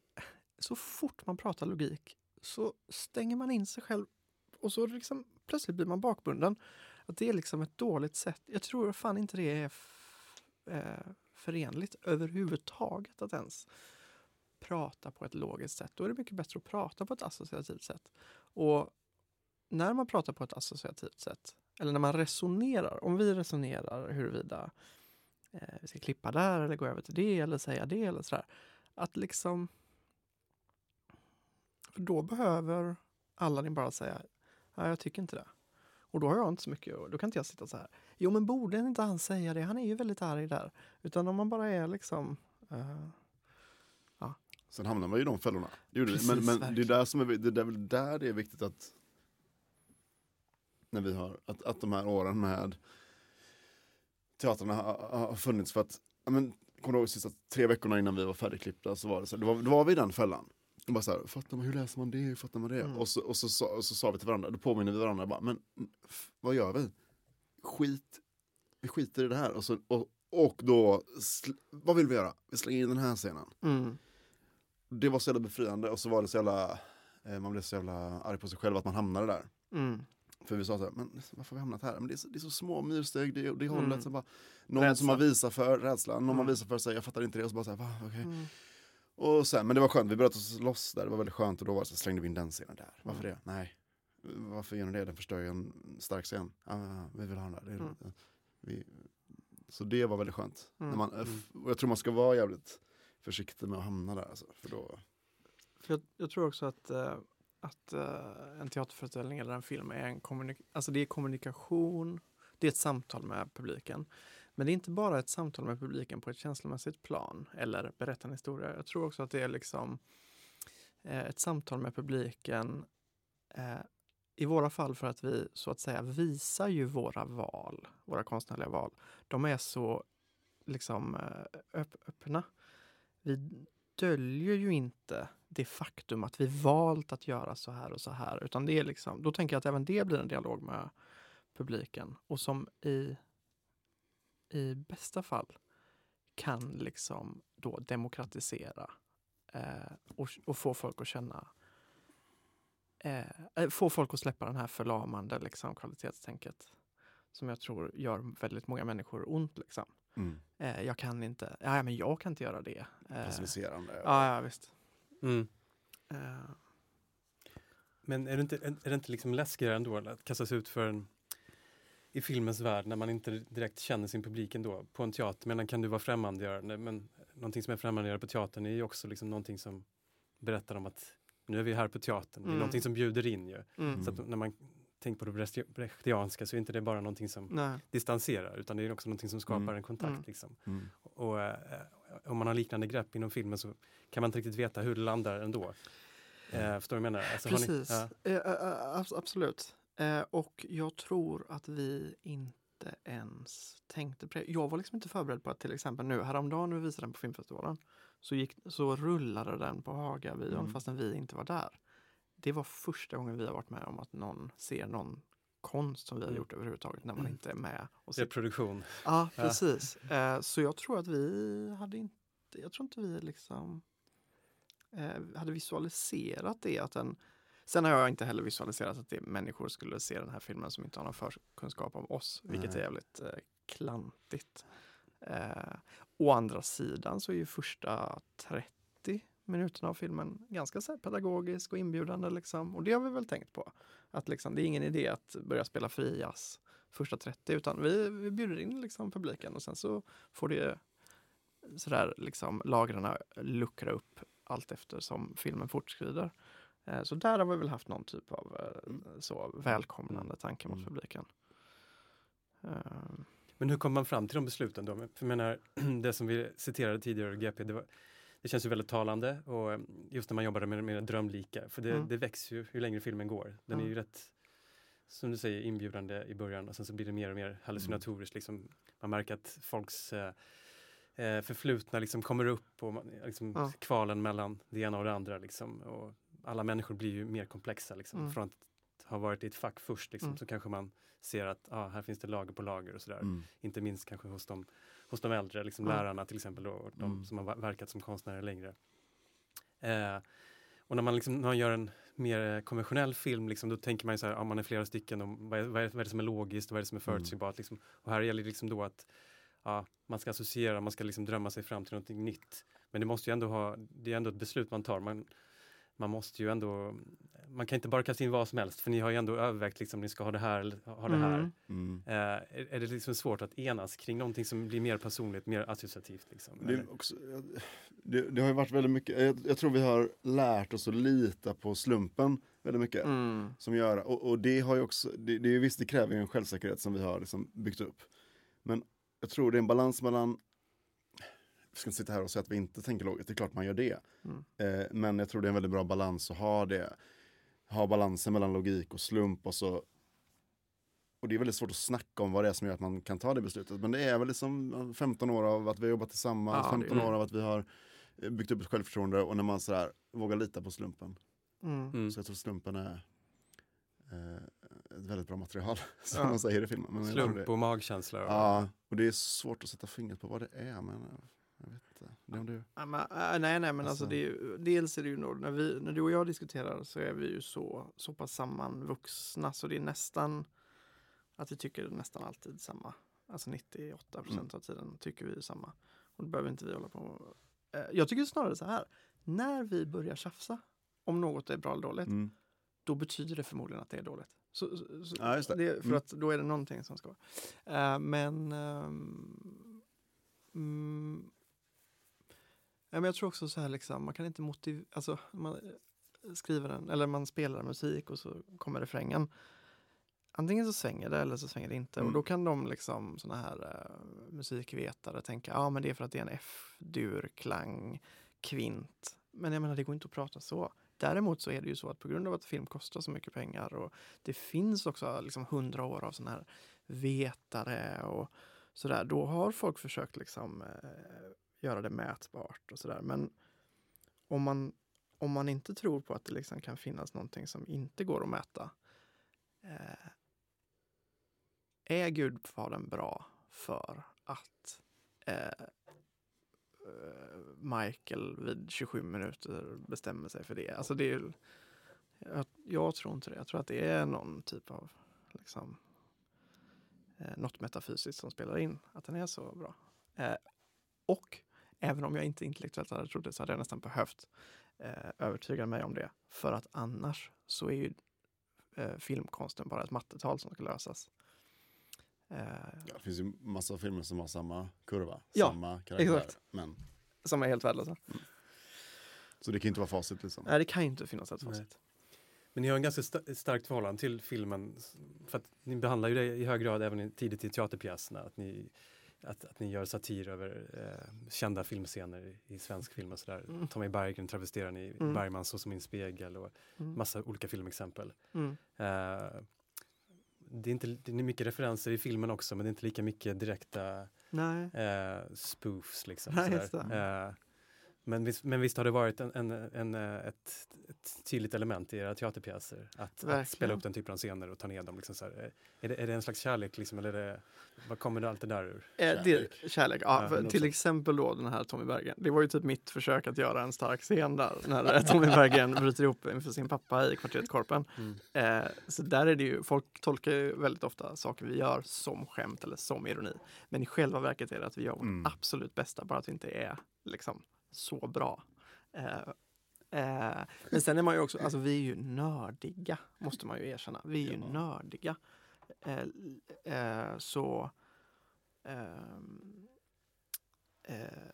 så fort man pratar logik så stänger man in sig själv och så liksom plötsligt blir man bakbunden. Att det är liksom ett dåligt sätt. Jag tror fan inte det är f- eh, förenligt överhuvudtaget att ens prata på ett logiskt sätt. Då är det mycket bättre att prata på ett associativt sätt. Och när man pratar på ett associativt sätt, eller när man resonerar, om vi resonerar huruvida eh, vi ska klippa där eller gå över till det eller säga det eller sådär. Att liksom... För då behöver Aladdin bara säga, nej jag tycker inte det. Och då har jag inte så mycket, då kan inte jag sitta så här. Jo men borde inte han säga det? Han är ju väldigt arg där. Utan om man bara är liksom... eh, Sen hamnar man ju i de fällorna. Det. Precis, men men det, är där som är, det är väl där det är viktigt att när vi har, att, att de här åren med teatrarna har, har funnits för att, ja, men, kommer ihåg sista tre veckorna innan vi var färdigklippta så var det så, då var, då var vi i den fällan. Och bara så här, fattar man, hur läser man det, hur fattar man det? Mm. Och, så, och, så, och så sa vi till varandra, då påminner vi varandra bara, men vad gör vi? Skit, vi skiter i det här. Och, så, och, och då, vad vill vi göra? Vi slänger in den här scenen mm, det var så jävla befriande och så var det så jävla, eh, man blev så jävla arg på sig själv att man hamnade där. mm, För vi sa så här, men varför har vi hamnat här? Men det är så, det är så små myrsteg, det, det Mm. hållet. Så bara, någon Rädsla. som man visar för, rädslan, någon man Mm. visar för säger jag fattar inte det och så bara så här, va, okej. mm. Och sen, men det var skönt, vi bröt oss loss där, det var väldigt skönt och då var så, slängde vi in den scenen där. Varför Mm. det? Nej. Varför gör ni det? Den förstör ju en stark scen. Ah, vi vill ha den där. Det Mm. vi, så det var väldigt skönt. Mm. När man, och jag tror man ska vara jävligt försiktig med att hamna där. Alltså, för då, För jag, jag tror också att, eh, att eh, en teaterföreställning eller en film är en kommunik- alltså det är kommunikation, det är ett samtal med publiken. Men det är inte bara ett samtal med publiken på ett känslomässigt plan eller berätta en historia. Jag tror också att det är liksom eh, ett samtal med publiken i våra fall för att vi så att säga visar ju våra val, våra konstnärliga val. De är så liksom öpp öppna. Vi döljer ju inte det faktum att vi valt att göra så här och så här. Utan det är liksom, då tänker jag att även det blir en dialog med publiken. Och som i, i bästa fall kan liksom då demokratisera eh, och, och få folk att känna eh, eh få folk att släppa den här förlamande liksom, kvalitetstänket som jag tror gör väldigt många människor ont. Liksom. Mm. Eh, jag kan inte, ja men jag kan inte göra det. Eh, Passiviserande. ja, ja, visst. Mm. Eh, Men är det inte, är det inte liksom läskigare ändå att kastas ut för en i filmens värld när man inte direkt känner sin publik ändå på en teater. Men kan du vara främmandegörande men någonting som är främmandegörande på teatern är ju också liksom någonting som berättar om att nu är vi här på teatern. Det är Mm. någonting som bjuder in ju. mm. Så att när man tänker på det brechti- brechtianska så är inte det bara någonting som Nej. distanserar utan det är också någonting som skapar Mm. en kontakt. Mm. Liksom. Mm. Och eh, om man har liknande grepp inom filmen så kan man inte riktigt veta hur det landar ändå. Eh, förstår du vad jag menar? Alltså, har ni- Precis, ja. Eh, eh, abs- absolut. Eh, och jag tror att vi inte ens tänkte på det. Jag var liksom inte förberedd på att till exempel nu häromdagen när vi visade den på filmfestivalen så, gick, så rullade den på Hagavion Mm. fastän vi inte var där. Det var första gången vi har varit med om att någon ser någon konst som vi har Mm. gjort överhuvudtaget när man inte är med. Och ser Reproduktion. Ja, Ja. precis. Eh, så jag tror att vi hade inte, jag tror inte vi liksom eh, hade visualiserat det. Att den, sen har jag inte heller visualiserat att det människor skulle se den här filmen som inte har någon förkunskap om oss, vilket är jävligt eh, klantigt. Eh, å andra sidan så är ju första 30 minuterna av filmen ganska så pedagogisk och inbjudande. Liksom. Och det har vi väl tänkt på. Att liksom, det är ingen idé att börja spela fri jazz första 30 utan vi, vi bjuder in liksom publiken och sen så får det sådär liksom lagren luckra upp allt eftersom filmen fortskrider. Eh, Så där har vi väl haft någon typ av eh, så välkomnande tanke mot Mm. publiken. Eh, Men hur kommer man fram till de besluten då? För jag menar, det som vi citerade tidigare GP, det, var, det känns ju väldigt talande och eh, just när man jobbar med, med drömlika, för det, Mm. det växer ju hur längre filmen går. Den är Mm. ju rätt, som du säger, inbjudande i början och sen så blir det mer och mer hallucinatoriskt. Liksom. Man märker att folks eh, eh, förflutna liksom kommer upp och man, liksom, Ja. kvalen mellan det ena och det andra. Liksom. Och alla människor blir ju mer komplexa. Liksom. Mm. Från att ha varit i ett fack först liksom, Mm. så kanske man ser att ah, här finns det lager på lager och sådär Mm. inte minst kanske hos de, hos de äldre, liksom Mm. lärarna till exempel, och de Mm. som har ver- verkat som konstnärer längre. Eh, och när man, liksom, när man gör en mer konventionell film, liksom, då tänker man så här, ja, man är flera stycken, och vad, är, vad, är, det som är logiskt, vad är det som är Mm. förutsägbart? Liksom. Och här gäller det liksom då att ja, man ska associera, man ska liksom drömma sig fram till någonting nytt. Men det måste ju ändå ha, det är ändå ett beslut man tar. Man, man måste ju ändå, man kan inte bara kasta in vad som helst, för ni har ju ändå övervägt, liksom, ni ska ha det här eller ha det här. Mm. Mm. Eh, är, är det liksom svårt att enas kring någonting som blir mer personligt, mer associativt? Liksom, Det, också, det, det har ju varit väldigt mycket, jag, jag tror vi har lärt oss att lita på slumpen väldigt mycket. Mm. Som gör, och, och det har ju också, det, det är ju visst det kräver ju en självsäkerhet som vi har liksom byggt upp. Men jag tror det är en balans mellan, vi ska inte sitta här och säga att vi inte tänker logiskt, det är klart man gör det. Mm. Eh, men jag tror det är en väldigt bra balans att ha det. Ha balansen mellan logik och slump och så. Och det är väldigt svårt att snacka om vad det är som gör att man kan ta det beslutet. Men det är väl liksom 15 år av att vi har jobbat tillsammans, Ja, det är 15 det. år av att vi har eh, byggt upp ett självförtroende och när man sådär vågar lita på slumpen. Mm. Mm. Så jag tror slumpen är eh, ett väldigt bra material, som Ja. man säger i filmen. Men Slump och magkänsla. ja, och det är svårt att sätta fingret på vad det är. Men jag vet inte. Det om du... Ja, men, äh, nej, nej, men alltså, Alltså- det är ju, dels är det ju när, vi, när du och jag diskuterar så är vi ju så, så pass sammanvuxna så det är nästan att vi tycker nästan alltid samma. Alltså 98 procent av tiden tycker vi samma. Och då behöver inte vi hålla på. Eh, Jag tycker snarare så här, när vi börjar tjafsa om något är bra eller dåligt, Mm. då betyder det förmodligen att det är dåligt. Så, så, så, Ja, just det. för Mm. att då är det någonting som ska vara. Eh, men mm, ja, men jag tror också så här liksom, man kan inte motivera, alltså man eh, skriver en, eller man spelar musik och så kommer refrängen. antingen så svänger det eller så svänger det inte. Mm. Och då kan de liksom såna här eh, musikvetare tänka, ja men det är för att det är en F-dur, klang, kvint. Men jag menar det går inte att prata så. Däremot så är det ju så att på grund av att film kostar så mycket pengar och det finns också liksom hundra år av såna här vetare och sådär. Då har folk försökt liksom eh, göra det mätbart och sådär. Men om man, om man inte tror på att det liksom kan finnas någonting som inte går att mäta. Eh, är Gudfadern bra för att eh, eh Michael vid 27 minuter bestämmer sig för det? Alltså det är jag, jag tror inte det. Jag tror att det är någon typ av liksom, eh, något metafysiskt som spelar in att den är så bra. Eh, och även om jag inte intellektuellt hade trott det så hade jag nästan behövt eh, övertyga mig om det. För att annars så är ju eh, filmkonsten bara ett mattetal som ska lösas. Eh, Ja, det finns ju massa filmer som har samma kurva, Ja, samma karaktär. exakt. Men, som är helt värdelösa. så det kan inte vara facit liksom. Nej, det kan ju inte finnas ett Nej. facit. Men ni har en ganska sta- starkt förhållande till filmen. För att ni behandlar ju det i hög grad även i- tidigt i teaterpjäserna. Att ni, att, att ni gör satir över eh, kända filmscener i, svensk film och sådär. Mm. Tommy Berggren travesterar ni Mm. Bergman så som min spegel och Mm. massa olika filmexempel. Mm. Eh, det, är inte, det är mycket referenser i filmen också men det är inte lika mycket direkta Nej. eh, spoofs. Liksom, Nej, sådär. just det. Eh, men, visst, men visst har det varit en, en, en, eh, ett, ett tydligt element i era teaterpjäser att, att spela upp den typen av scener och ta ner dem. Liksom så här. Är, det, är det en slags kärlek liksom, eller är det, vad kommer det allt det där ur? Eh, det, Kärlek. kärlek. Ja, Ja, till exempel då den här Tommy Berggren. Det var ju typ mitt försök att göra en stark scen där. När eh, Tommy Berggren bryter ihop inför sin pappa i kvarteret Korpen. Eh, så där är det ju, folk tolkar ju väldigt ofta saker vi gör som skämt eller som ironi. Men i själva verket är det att vi gör vårt Mm. absolut bästa, bara att vi inte är liksom så bra. Eh, eh, men sen är man ju också, alltså vi är ju nördiga, måste man ju erkänna. Vi är ju Ja. nördiga. Eh, eh, så ehm, eh,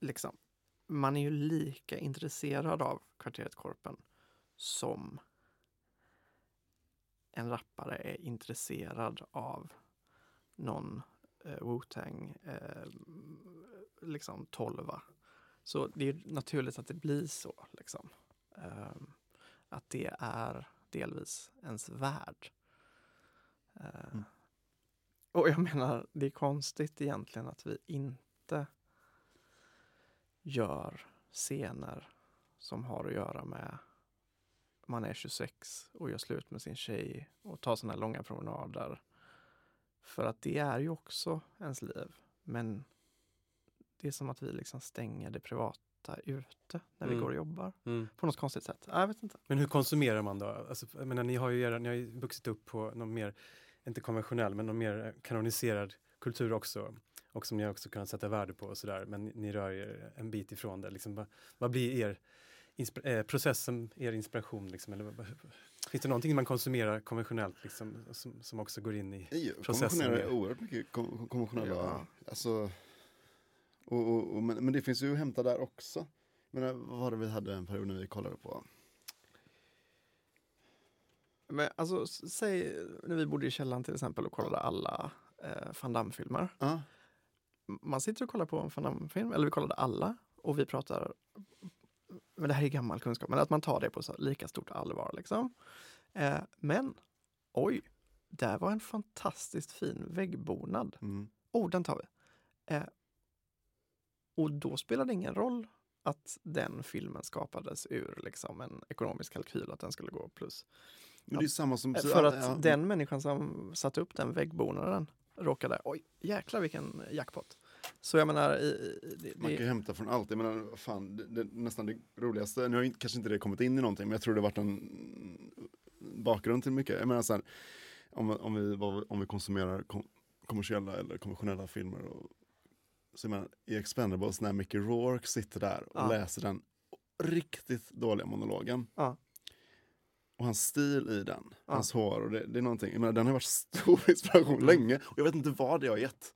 liksom, man är ju lika intresserad av kvarteret Korpen som en rappare är intresserad av någon eh, Wu-Tang eh, liksom tolva. Så det är naturligt att det blir så. Liksom. Ehm, att det är delvis ens värld. Eh, Mm. Och jag menar, det är konstigt egentligen att vi inte gör scener som har att göra med man är 26 och gör slut med sin tjej och tar sådana långa promenader. För att det är ju också ens liv. Men det är som att vi liksom stänger det privata ute när vi Mm. går och jobbar. Mm. På något konstigt sätt. Ja, Jag vet inte. Men hur konsumerar man då? Alltså, jag menar, ni har ju, era, ni har ju vuxit upp på någon mer, inte konventionell, men någon mer kanoniserad kultur också. Och som ni också kunnat sätta värde på och sådär. Men ni, rör er en bit ifrån det. Liksom, vad, vad blir er eh, processen, er inspiration? Liksom, eller, vad- vad- finns det någonting man konsumerar konventionellt liksom, som, som också går in i... Processen är med- oerhört mycket kon- konventionella. Ja. Alltså, och, och, och, men, men det finns ju att hämta där också. Men vad var det vi hade en period när vi kollade på? Men alltså, säg när vi bodde i källaren till exempel och kollade alla eh, Van Damme-filmer. M- Man sitter och kollar på en Van Damme-film, eller vi kollade alla, och vi pratar men det här är gammal kunskap, men att man tar det på så lika stort allvar. Liksom. Eh, men, oj, där var en fantastiskt fin väggbonad. mm. Oh, den tar vi. Eh, och då spelar det ingen roll att den filmen skapades ur liksom, en ekonomisk kalkyl, att den skulle gå plus. Men det är samma som... Eh, För att ja, den människan som satte upp den väggbonaden råkade, oj jäklar vilken jackpot. Så jag menar, i, i, det, Man kan det, hämta från allt. Jag menar, fan, det, det, nästan det roligaste, nu har kanske inte det kommit in i någonting, men jag tror det har varit en bakgrund till mycket. Jag menar så här, om, om, vi, om vi konsumerar kom, kommersiella eller konventionella filmer. Och, så menar, i Expendables när Mickey Rourke sitter där och Ja. läser den riktigt dåliga monologen. Ja. Och hans stil i den, Ja. hans hår, och det, det är någonting, menar, den har varit stor inspiration Mm. länge och jag vet inte vad det har gett.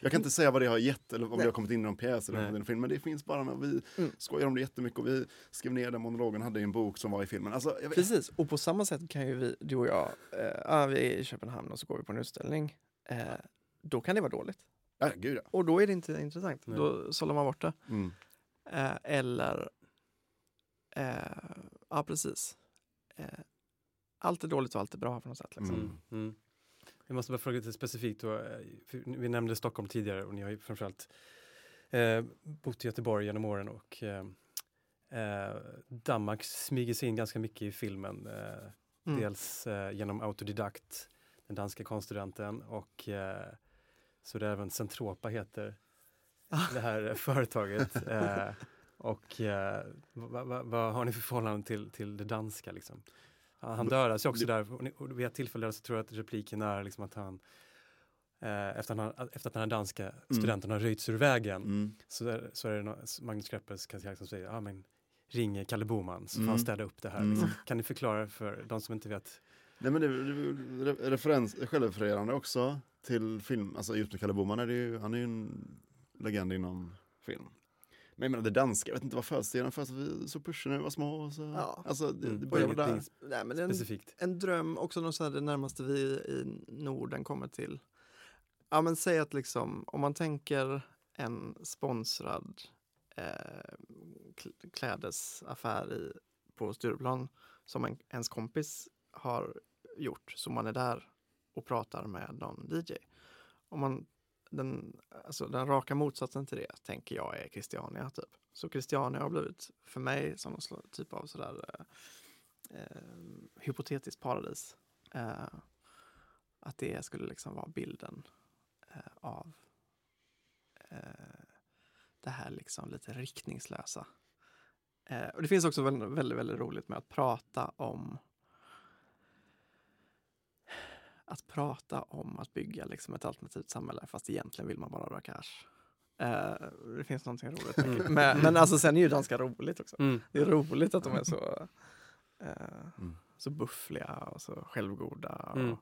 Jag kan inte säga vad det har gett eller om Nej. det har kommit in i någon pjäs eller Nej. en film, men det finns bara när vi Mm. skojar om det jättemycket och vi skrev ner den monologen, hade i en bok som var i filmen. Alltså, Precis, och på samma sätt kan ju vi, du och jag, eh, vi är i Köpenhamn och så går vi på en utställning. Eh, då kan det vara dåligt. Ja, gud ja. Och då är det inte intressant. Nej. Då sållar man bort det. Mm. Eh, eller, eh, ja precis. Eh, allt är dåligt och allt är bra på något sätt. Liksom. Mm. Mm. Jag måste bara fråga lite specifikt. Då, eh, vi nämnde Stockholm tidigare och ni har ju framförallt eh, bott i Göteborg genom åren och eh, eh, Danmark smyger sig in ganska mycket i filmen. Eh, Mm. Dels eh, genom Autodidakt, den danska konststudenten och eh, så det är även Centropa heter det här företaget. Eh, och eh, vad va, vad har ni för förhållande till, till det danska? Liksom? Han dör alltså också där, och vid ett tillfälle så tror jag att repliken är liksom att han eh, efter, att han, efter att den här danska studenten har röjts ur vägen Mm. så, är, så är det nå- Magnus Kreppes karaktär som säger ja men ring Kalle Boman så får Mm. han städa upp det här. Mm. Liksom. Kan ni förklara för de som inte vet? Nej men det, det, det referens, självrefererande också till film, alltså just med Kalle Boman är det ju, han är ju en legend inom film. Men jag menar det danska, jag vet inte vad födelsedagen för att vi såg pushen när vi var små. Och så, Ja. Alltså det, Mm. det började där. Nej, men det är en, specifikt? en dröm, också något så här det närmaste vi i Norden kommer till. Ja men säg att liksom, om man tänker en sponsrad eh, kl- klädesaffär i, på Stureplan som en, ens kompis har gjort, så man är där och pratar med någon DJ. Om man, den, alltså den raka motsatsen till det tänker jag är Christiania typ. Så Christiania har blivit för mig som någon typ av sådär eh, eh, hypotetiskt paradis. Eh, att det skulle liksom vara bilden eh, av eh, det här liksom lite riktningslösa. Eh, och det finns också väldigt, väldigt, väldigt roligt med att prata om att prata om att bygga liksom ett alternativt samhälle fast egentligen vill man bara dra cash. Eh, det finns någonting roligt. Mm. Men, men alltså sen är ju ganska roligt också. Mm. Det är roligt att de är så, eh, Mm. så buffliga och så självgoda. Och,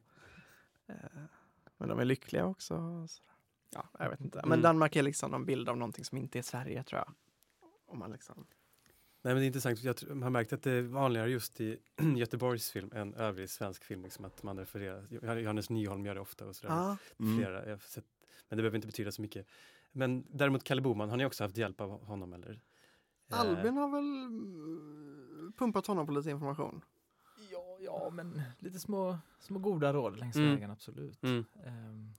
eh, men de är lyckliga också. Ja, jag vet inte. Men Mm. Danmark är liksom en bild av någonting som inte är Sverige tror jag. Om man liksom... Nej men det är intressant, jag har märkt att det är vanligare just i Göteborgs film än övrig svensk film, liksom att man refererar. Johannes Nyholm gör det ofta och sådär. Ah, Mm. Flera, jag har sett, men det behöver inte betyda så mycket. Men däremot Kalle Boman, har ni också haft hjälp av honom eller? Eh, Albin har väl mm, pumpat honom på lite information. Ja, ja, men lite små, små goda råd längs Mm. vägen, absolut. Mm. Ehm,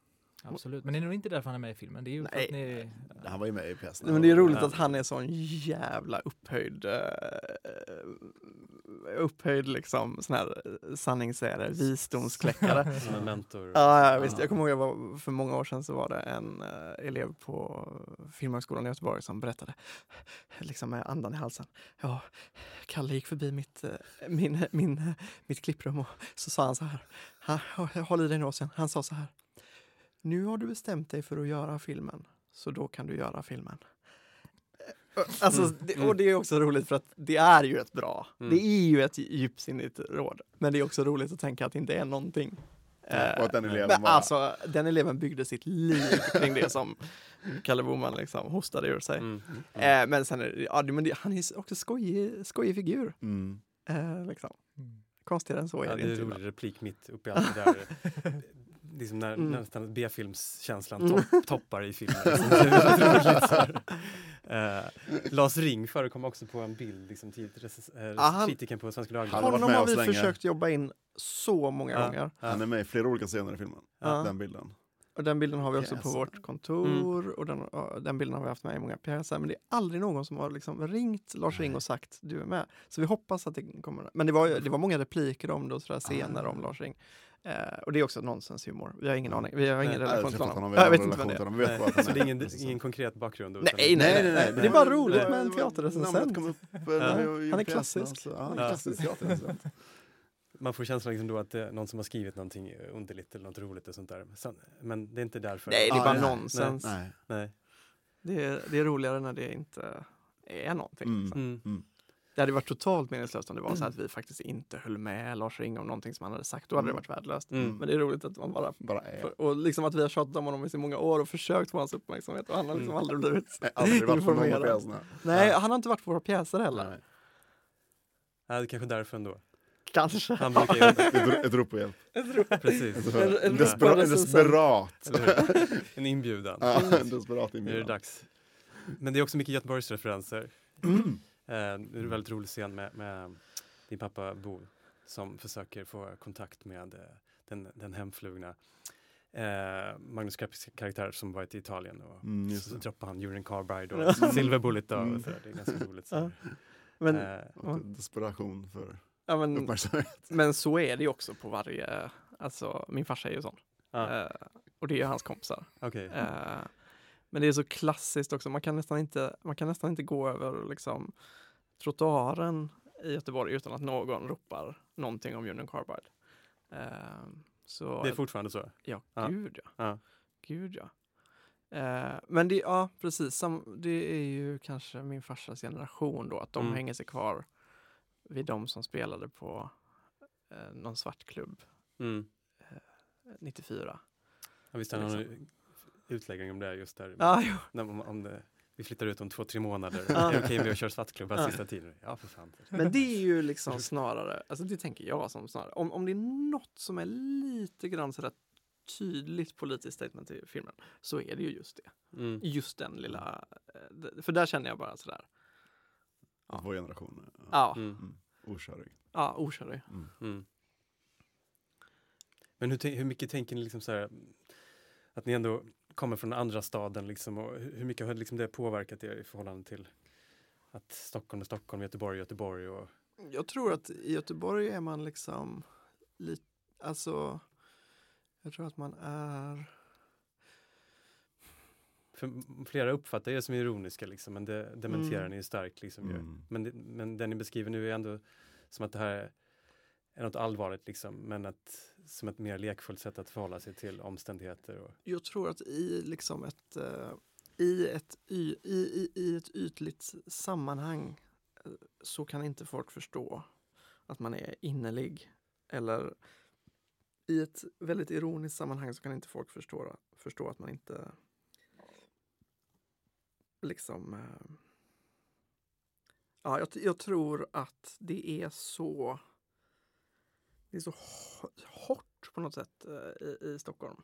absolut, men det är nog inte därför han är med i filmen. Det är ju för Nej. att ni... Han var ju med i pjäsen. Men det är roligt att han är sån jävla upphöjd uh, upphöjd liksom sån här eh, sanningssägare, visdomskläckare. Som en mentor. Ja, ja, visst. Jag kommer ihåg, jag var, för många år sedan så var det en eh, elev på Filmhögskolan i Göteborg som berättade, liksom med andan i halsen. Ja, Kalle gick förbi mitt, eh, min, min, mitt klipprum och så sa han så här, håll i dig nu sen. Han sa så här, nu har du bestämt dig för att göra filmen, så då kan du göra filmen. Eh, Alltså, Mm, det, mm. och det är också roligt för att det är ju ett bra, Mm. det är ju ett djupsinnigt råd. Men det är också roligt att tänka att det inte är någonting. Och att den Eh, eleven men bara- alltså, den eleven byggde sitt liv kring det som Kalle Boman liksom hostade ur sig. Mm. Eh, men sen är det, ja, men det, han är också skojig, skojig figur. Mm. Eh, liksom. Mm. Konstigare än så är Ja, det det är inte. en rolig replik mitt uppe i allt det där. liksom när Mm. nästan B-filmskänslan Mm. topp, toppar i filmen. Liksom. Eh, Lars Ring förekom också på en bild, liksom, tidigt, eh, han- kritiken på Svenska Dagbladet. Honom har vi länge. försökt jobba in så många Ja. gånger. Han är med i flera olika scener i filmen. Ja. Den bilden. Och den bilden har vi också på Pjäser. vårt kontor och den, och den bilden har vi haft med i många pjäser. Men det är aldrig någon som har liksom ringt Lars Ring och sagt du är med. Så vi hoppas att det kommer. Men det var, det var många repliker om det och sådär scener Ah. om Lars Ring. Eh, och det är också nonsenshumor. Vi har ingen aning. Vi har ingen Nej, relation till honom. Jag vet inte vem det är. Vi vet bara Nej, så det är ingen, ingen konkret bakgrund? Nej, utan- nej, nej, nej. Det är bara roligt Nej. med en teaterrecensent. Han är pjäsen, klassisk. Ja, han är klassisk teaterrecensent. Man får känslan liksom då att det är någon som har skrivit någonting underligt eller något roligt och sånt där. Sen- Men det är inte därför. Nej, det är Ah, bara nej, nonsens. Nej. Nej. Det, är, det är roligare när det inte är någonting. Mm. Mm. Mm. Det hade varit totalt meningslöst om det var så att vi faktiskt inte höll med Lars Ring om någonting som han hade sagt. Då hade det varit värdelöst. Mm. Men det är roligt att man bara Bara är. för, och liksom att vi har tjatat om honom i så många år och försökt få hans uppmärksamhet och han har liksom Mm. aldrig blivit aldrig varit på informerad. pjäserna. Nej, han har inte varit på våra pjäser heller. Nej. Ja, det är kanske därför ändå. Kanske. Han brukar ju... Ett, ett rop på hjälp. Precis. En- en en, desperat, en desperat. En inbjudan. Ja, en desperat Nu är det inbjudan. dags. Men det är också mycket Göteborgsreferenser. Mm. Eh, det är en väldigt rolig scen med, med din pappa Bo som försöker få kontakt med eh, den, den hemflugna eh, Magnus Cappis karaktär som varit i Italien. Och Mm, så, så det. droppar han Urine Carbide och Silver Bullet. Och, Mm. så där. Det är ganska roligt. Så. Men, Eh, Och desperation för ja, men, uppmärksamhet. men så är det ju också på varje, alltså min farsa är ju sån. ja, Eh, och det är ju hans kompisar. okej. Eh, men det är så klassiskt också, man kan nästan inte, man kan nästan inte gå över liksom, trottoaren i Göteborg utan att någon ropar någonting om Union Carbide. Eh, så, Det är fortfarande så? ja, Ja. gud ja. Ja. Gud ja. Eh, men det, ja, precis. Sam, det är ju kanske min farsas generation då, att de Mm. hänger sig kvar vid de som spelade på eh, någon svartklubb Mm. 94. Ja, visst har han någon utläggning om det just där? Ah, jo. När, om, om det, vi flyttar ut om två, tre månader. Ja. Är det okej om vi kör svartklubb här Ja. sista tiden? Ja, för fan. Men det är ju liksom snarare, alltså det tänker jag som snarare, om, om det är något som är lite grann sådär tydligt politiskt statement i filmen så är det ju just det. Mm. Just den lilla, eh, för där känner jag bara sådär, Ja. Vår generation. Ja. ja, Mm. Mm. Okörig. ja, okörig. Mm. Mm. Men hur, hur mycket tänker ni liksom så här, att ni ändå kommer från andra staden liksom, och hur mycket har liksom det påverkat er i förhållande till att Stockholm är Stockholm, Göteborg är Göteborg och Jag tror att i Göteborg är man liksom lite, alltså, jag tror att man är, flera uppfattar det som ironiska liksom, men det dementerar Mm. ni ju starkt liksom. ju. Mm. Men, det, men det ni beskriver nu är ändå som att det här är något allvarligt liksom, men att, som ett mer lekfullt sätt att förhålla sig till omständigheter. Och, jag tror att i liksom ett, eh, i ett, y, i, i, i ett ytligt sammanhang eh, så kan inte folk förstå att man är innerlig. Eller i ett väldigt ironiskt sammanhang så kan inte folk förstå, förstå att man inte liksom eh, Ja, jag, jag tror att det är så det är så hårt på något sätt eh, i, i Stockholm.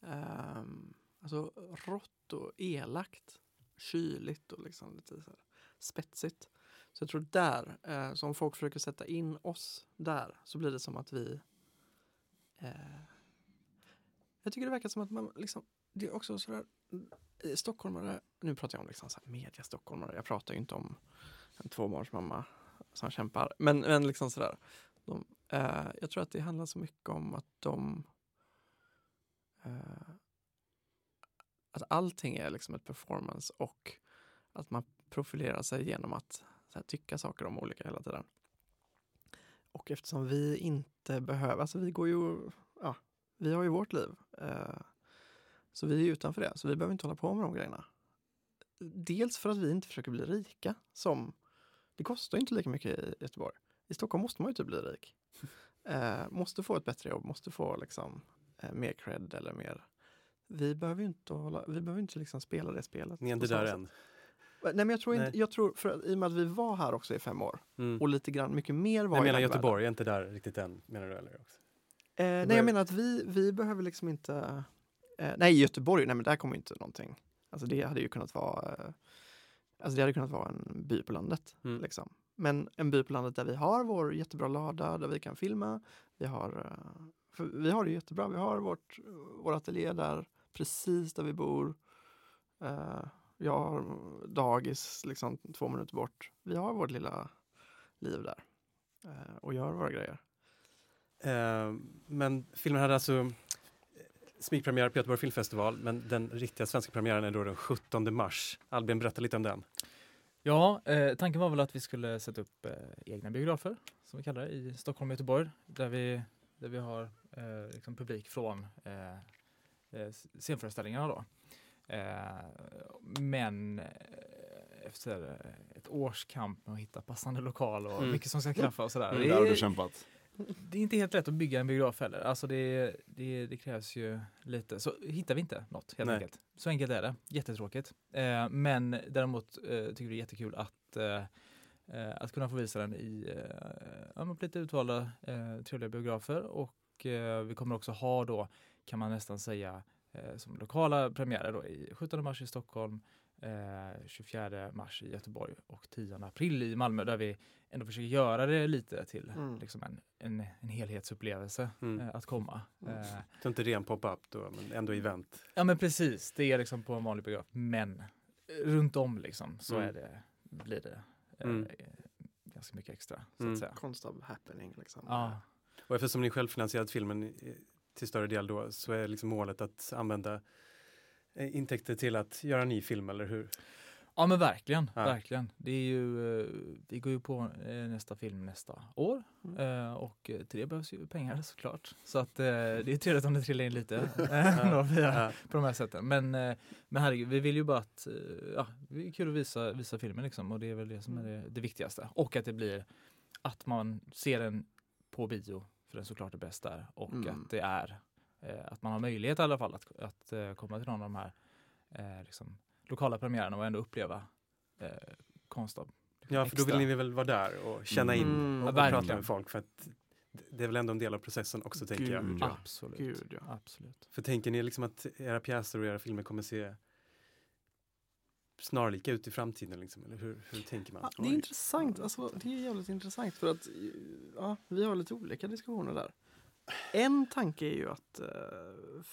Um, alltså rått och elakt, kyligt och liksom lite så här spetsigt. Så jag tror där, eh, så om folk försöker sätta in oss där så blir det som att vi eh, Jag tycker det verkar som att man liksom, det är också sådär stockholmare, nu pratar jag om liksom så här media stockholmare, jag pratar ju inte om en tvåbarnsmamma som kämpar, men, men liksom sådär. De, eh, jag tror att det handlar så mycket om att de eh, att allting är liksom ett performance och att man profilerar sig genom att så här, tycka saker om olika hela tiden. Och eftersom vi inte behöver, alltså vi går ju, ja, vi har ju vårt liv. Eh, så vi är utanför det, så vi behöver inte hålla på med de grejerna. Dels för att vi inte försöker bli rika som, det kostar inte lika mycket i Göteborg. I Stockholm måste man ju typ bli rik. Eh, måste få ett bättre jobb, måste få liksom eh, mer cred eller mer. Vi behöver ju inte, hålla, vi behöver inte liksom spela det spelet. ni är inte där sätt. än. Nej men jag tror inte, Nej. jag tror, för i och med att vi var här också i fem år Mm. och lite grann mycket mer var Jag menar den Göteborg är inte där riktigt än, menar du? Eller också? Eh, nej, jag menar att vi, vi behöver liksom inte... Eh, nej, Göteborg, nej men där kommer inte någonting. Alltså det hade ju kunnat vara... Eh, alltså det hade kunnat vara en by på landet. Mm. Liksom. Men en by på landet där vi har vår jättebra lada, där vi kan filma. Vi har, eh, vi har det jättebra. Vi har vårt, vår ateljé där, precis där vi bor. Eh, jag har dagis liksom två minuter bort. Vi har vårt lilla liv där. Eh, och gör våra grejer. Eh, men filmen hade alltså smygpremiär på Göteborg Filmfestival, men den riktiga svenska premiären är då den 17 mars. Albin, berätta lite om den. Ja, eh, tanken var väl att vi skulle sätta upp eh, egna biografer, som vi kallar det, i Stockholm och Göteborg, där vi, där vi har eh, liksom publik från eh, eh, scenföreställningarna då. Eh, men eh, efter ett års kamp med att hitta passande lokal och Mm. mycket som ska klaffa och sådär. Mm. Det Där har du är- kämpat. Det är inte helt lätt att bygga en biograf heller. Alltså det, det, det krävs ju lite. Så hittar vi inte något helt Nej. enkelt. Så enkelt är det. Jättetråkigt. Eh, men däremot eh, tycker vi det är jättekul att, eh, eh, att kunna få visa den i eh, ja, lite utvalda eh, trevliga biografer. Och eh, vi kommer också ha då, kan man nästan säga, som lokala premiärer då i 17 mars i Stockholm, eh, 24 mars i Göteborg och 10 april i Malmö där vi ändå försöker göra det lite till Mm. liksom en, en, en helhetsupplevelse Mm. eh, att komma. Mm. Eh, Så inte ren pop-up då, men ändå event. ja men precis, det är liksom på en vanlig biograf. Men eh, runt om liksom så Mm. är det, blir det eh, Mm. ganska mycket extra. Så Mm. att säga. Konst av happening liksom. Ja, Och eftersom ni självfinansierat filmen till större del då så är liksom målet att använda intäkter till att göra en ny film, eller hur? ja men verkligen, Ja. verkligen. Det är ju, eh, vi går ju på eh, nästa film nästa år Mm. eh, och eh, till det behövs ju pengar såklart. Så att eh, det är trevligt om det trillar in lite eh, då, via, Ja. på de här sätten. Men, eh, men herregud, vi vill ju bara att, eh, ja, det är kul att visa, visa filmen liksom och det är väl det som är det, det viktigaste. Och att det blir, att man ser den på bio, för den såklart är bäst där. Och Mm. att det är, eh, att man har möjlighet i alla fall att, att eh, komma till någon av de här eh, liksom, lokala premiärerna och ändå uppleva eh, konst av Ja, för då vill extra. ni väl vara där och känna in Mm. och, och prata med folk. För att det är väl ändå en del av processen också, tänker jag. Gud, Mm. ja. Absolut. Gud, ja. Absolut. För tänker ni liksom att era pjäser och era filmer kommer se snarlika ut i framtiden? Liksom, eller hur, hur tänker man? Ja, det är intressant. Alltså, det är jävligt intressant för att ja, vi har lite olika diskussioner där. En tanke är ju att, eh,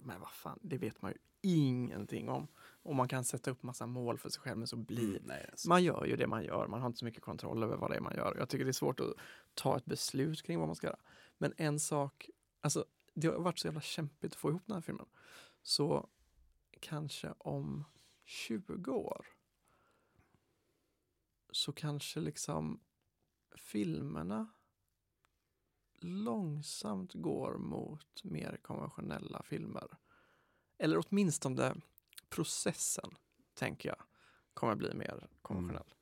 men vad fan, det vet man ju ingenting om. Och man kan sätta upp massa mål för sig själv, men så blir Mm, nej, alltså. Man gör ju det man gör, man har inte så mycket kontroll över vad det är man gör. Jag tycker det är svårt att ta ett beslut kring vad man ska göra. Men en sak, alltså det har varit så jävla kämpigt att få ihop den här filmen. Så kanske om 20 år så kanske liksom filmerna långsamt går mot mer konventionella filmer. Eller åtminstone processen, tänker jag, kommer bli mer konventionell.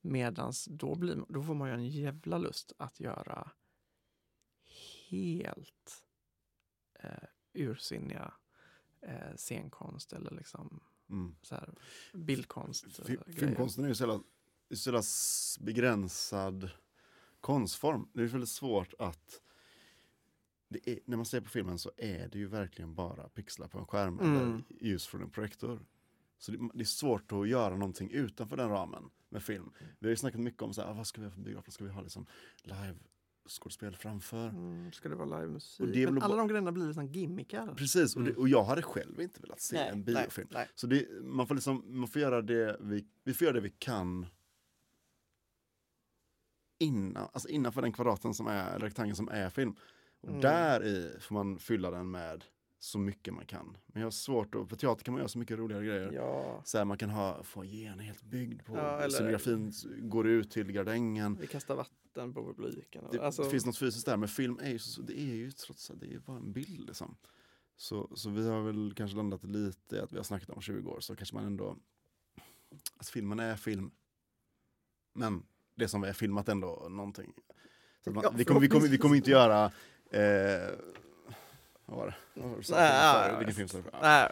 Medans då, blir, då får man ju en jävla lust att göra helt eh, ursinniga eh, scenkonst eller liksom Mm. så här bildkonst. eh, Fi- grejer. Filmkonsten är ju så jävla, så jävla begränsad konstform. Det är väldigt svårt att är, när man ser på filmen så är det ju verkligen bara pixlar på en skärm Mm. eller ljus från en projektor. Så det, det är svårt att göra någonting utanför den ramen med film. Vi har ju snackat mycket om så här, ah, vad ska vi ha för biograf? Ska vi ha liksom live skådespel framför? Mm, ska det vara livemusik? Men alla bara- de grejerna blir liksom gimmickar. Precis, och, det, Mm. och jag hade själv inte velat se en nej, biofilm. nej. Så det, man, får liksom, man får göra det vi, vi får göra det vi kan innan, alltså innanför den kvadraten som är, rektangeln som är film. Och Mm. där i får man fylla den med så mycket man kan. Men jag har svårt att, på teater kan man göra så mycket roligare grejer. Ja, Så här, man kan ha foajén helt byggd på, Ja, scenografin går ut till gardängen. vi kastar vatten på publiken. Det, Alltså, det finns något fysiskt där, men film är ju, så, det är ju trots allt, det är ju bara en bild liksom. Så, så vi har väl kanske landat lite i att vi har snackat om 20 år, så kanske man ändå, alltså filmen är film, men det som är filmat ändå någonting. Så man, Ja, vi, kommer, vi, kommer, vi kommer inte göra, eh, vad var det? Vad var det? Nej, Vilken film sa du? för? Nej.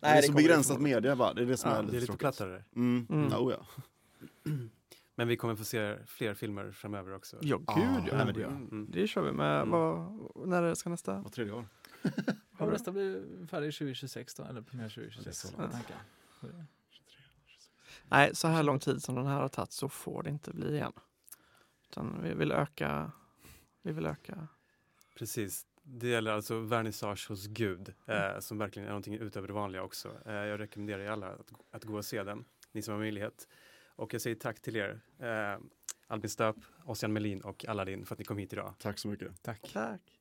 det är så begränsat media bara, det är det som Ja, är Det lite är lite tråkigt. plattare. Mm. Mm. Ja, oh ja. Men vi kommer få se fler filmer framöver också. Ja, gud Ah, ja. nej, det- Mm. Det kör vi med. Mm. Vad, när ska nästa? Var tredje år. Ja, nästa blir färdig 2026 då, eller premiär 2026. Det är så långt. Nej, så här lång tid som den här har tagit så får det inte bli igen. Utan vi vill öka. Vi vill öka. Precis. Det gäller alltså vernissage hos Gud, eh, som verkligen är någonting utöver det vanliga också. Eh, jag rekommenderar er alla att, att gå och se den, ni som har möjlighet. Och jag säger tack till er, eh, Albin Stöp, Ossian Melin och Aladdin för att ni kom hit idag. Tack så mycket. Tack. Tack.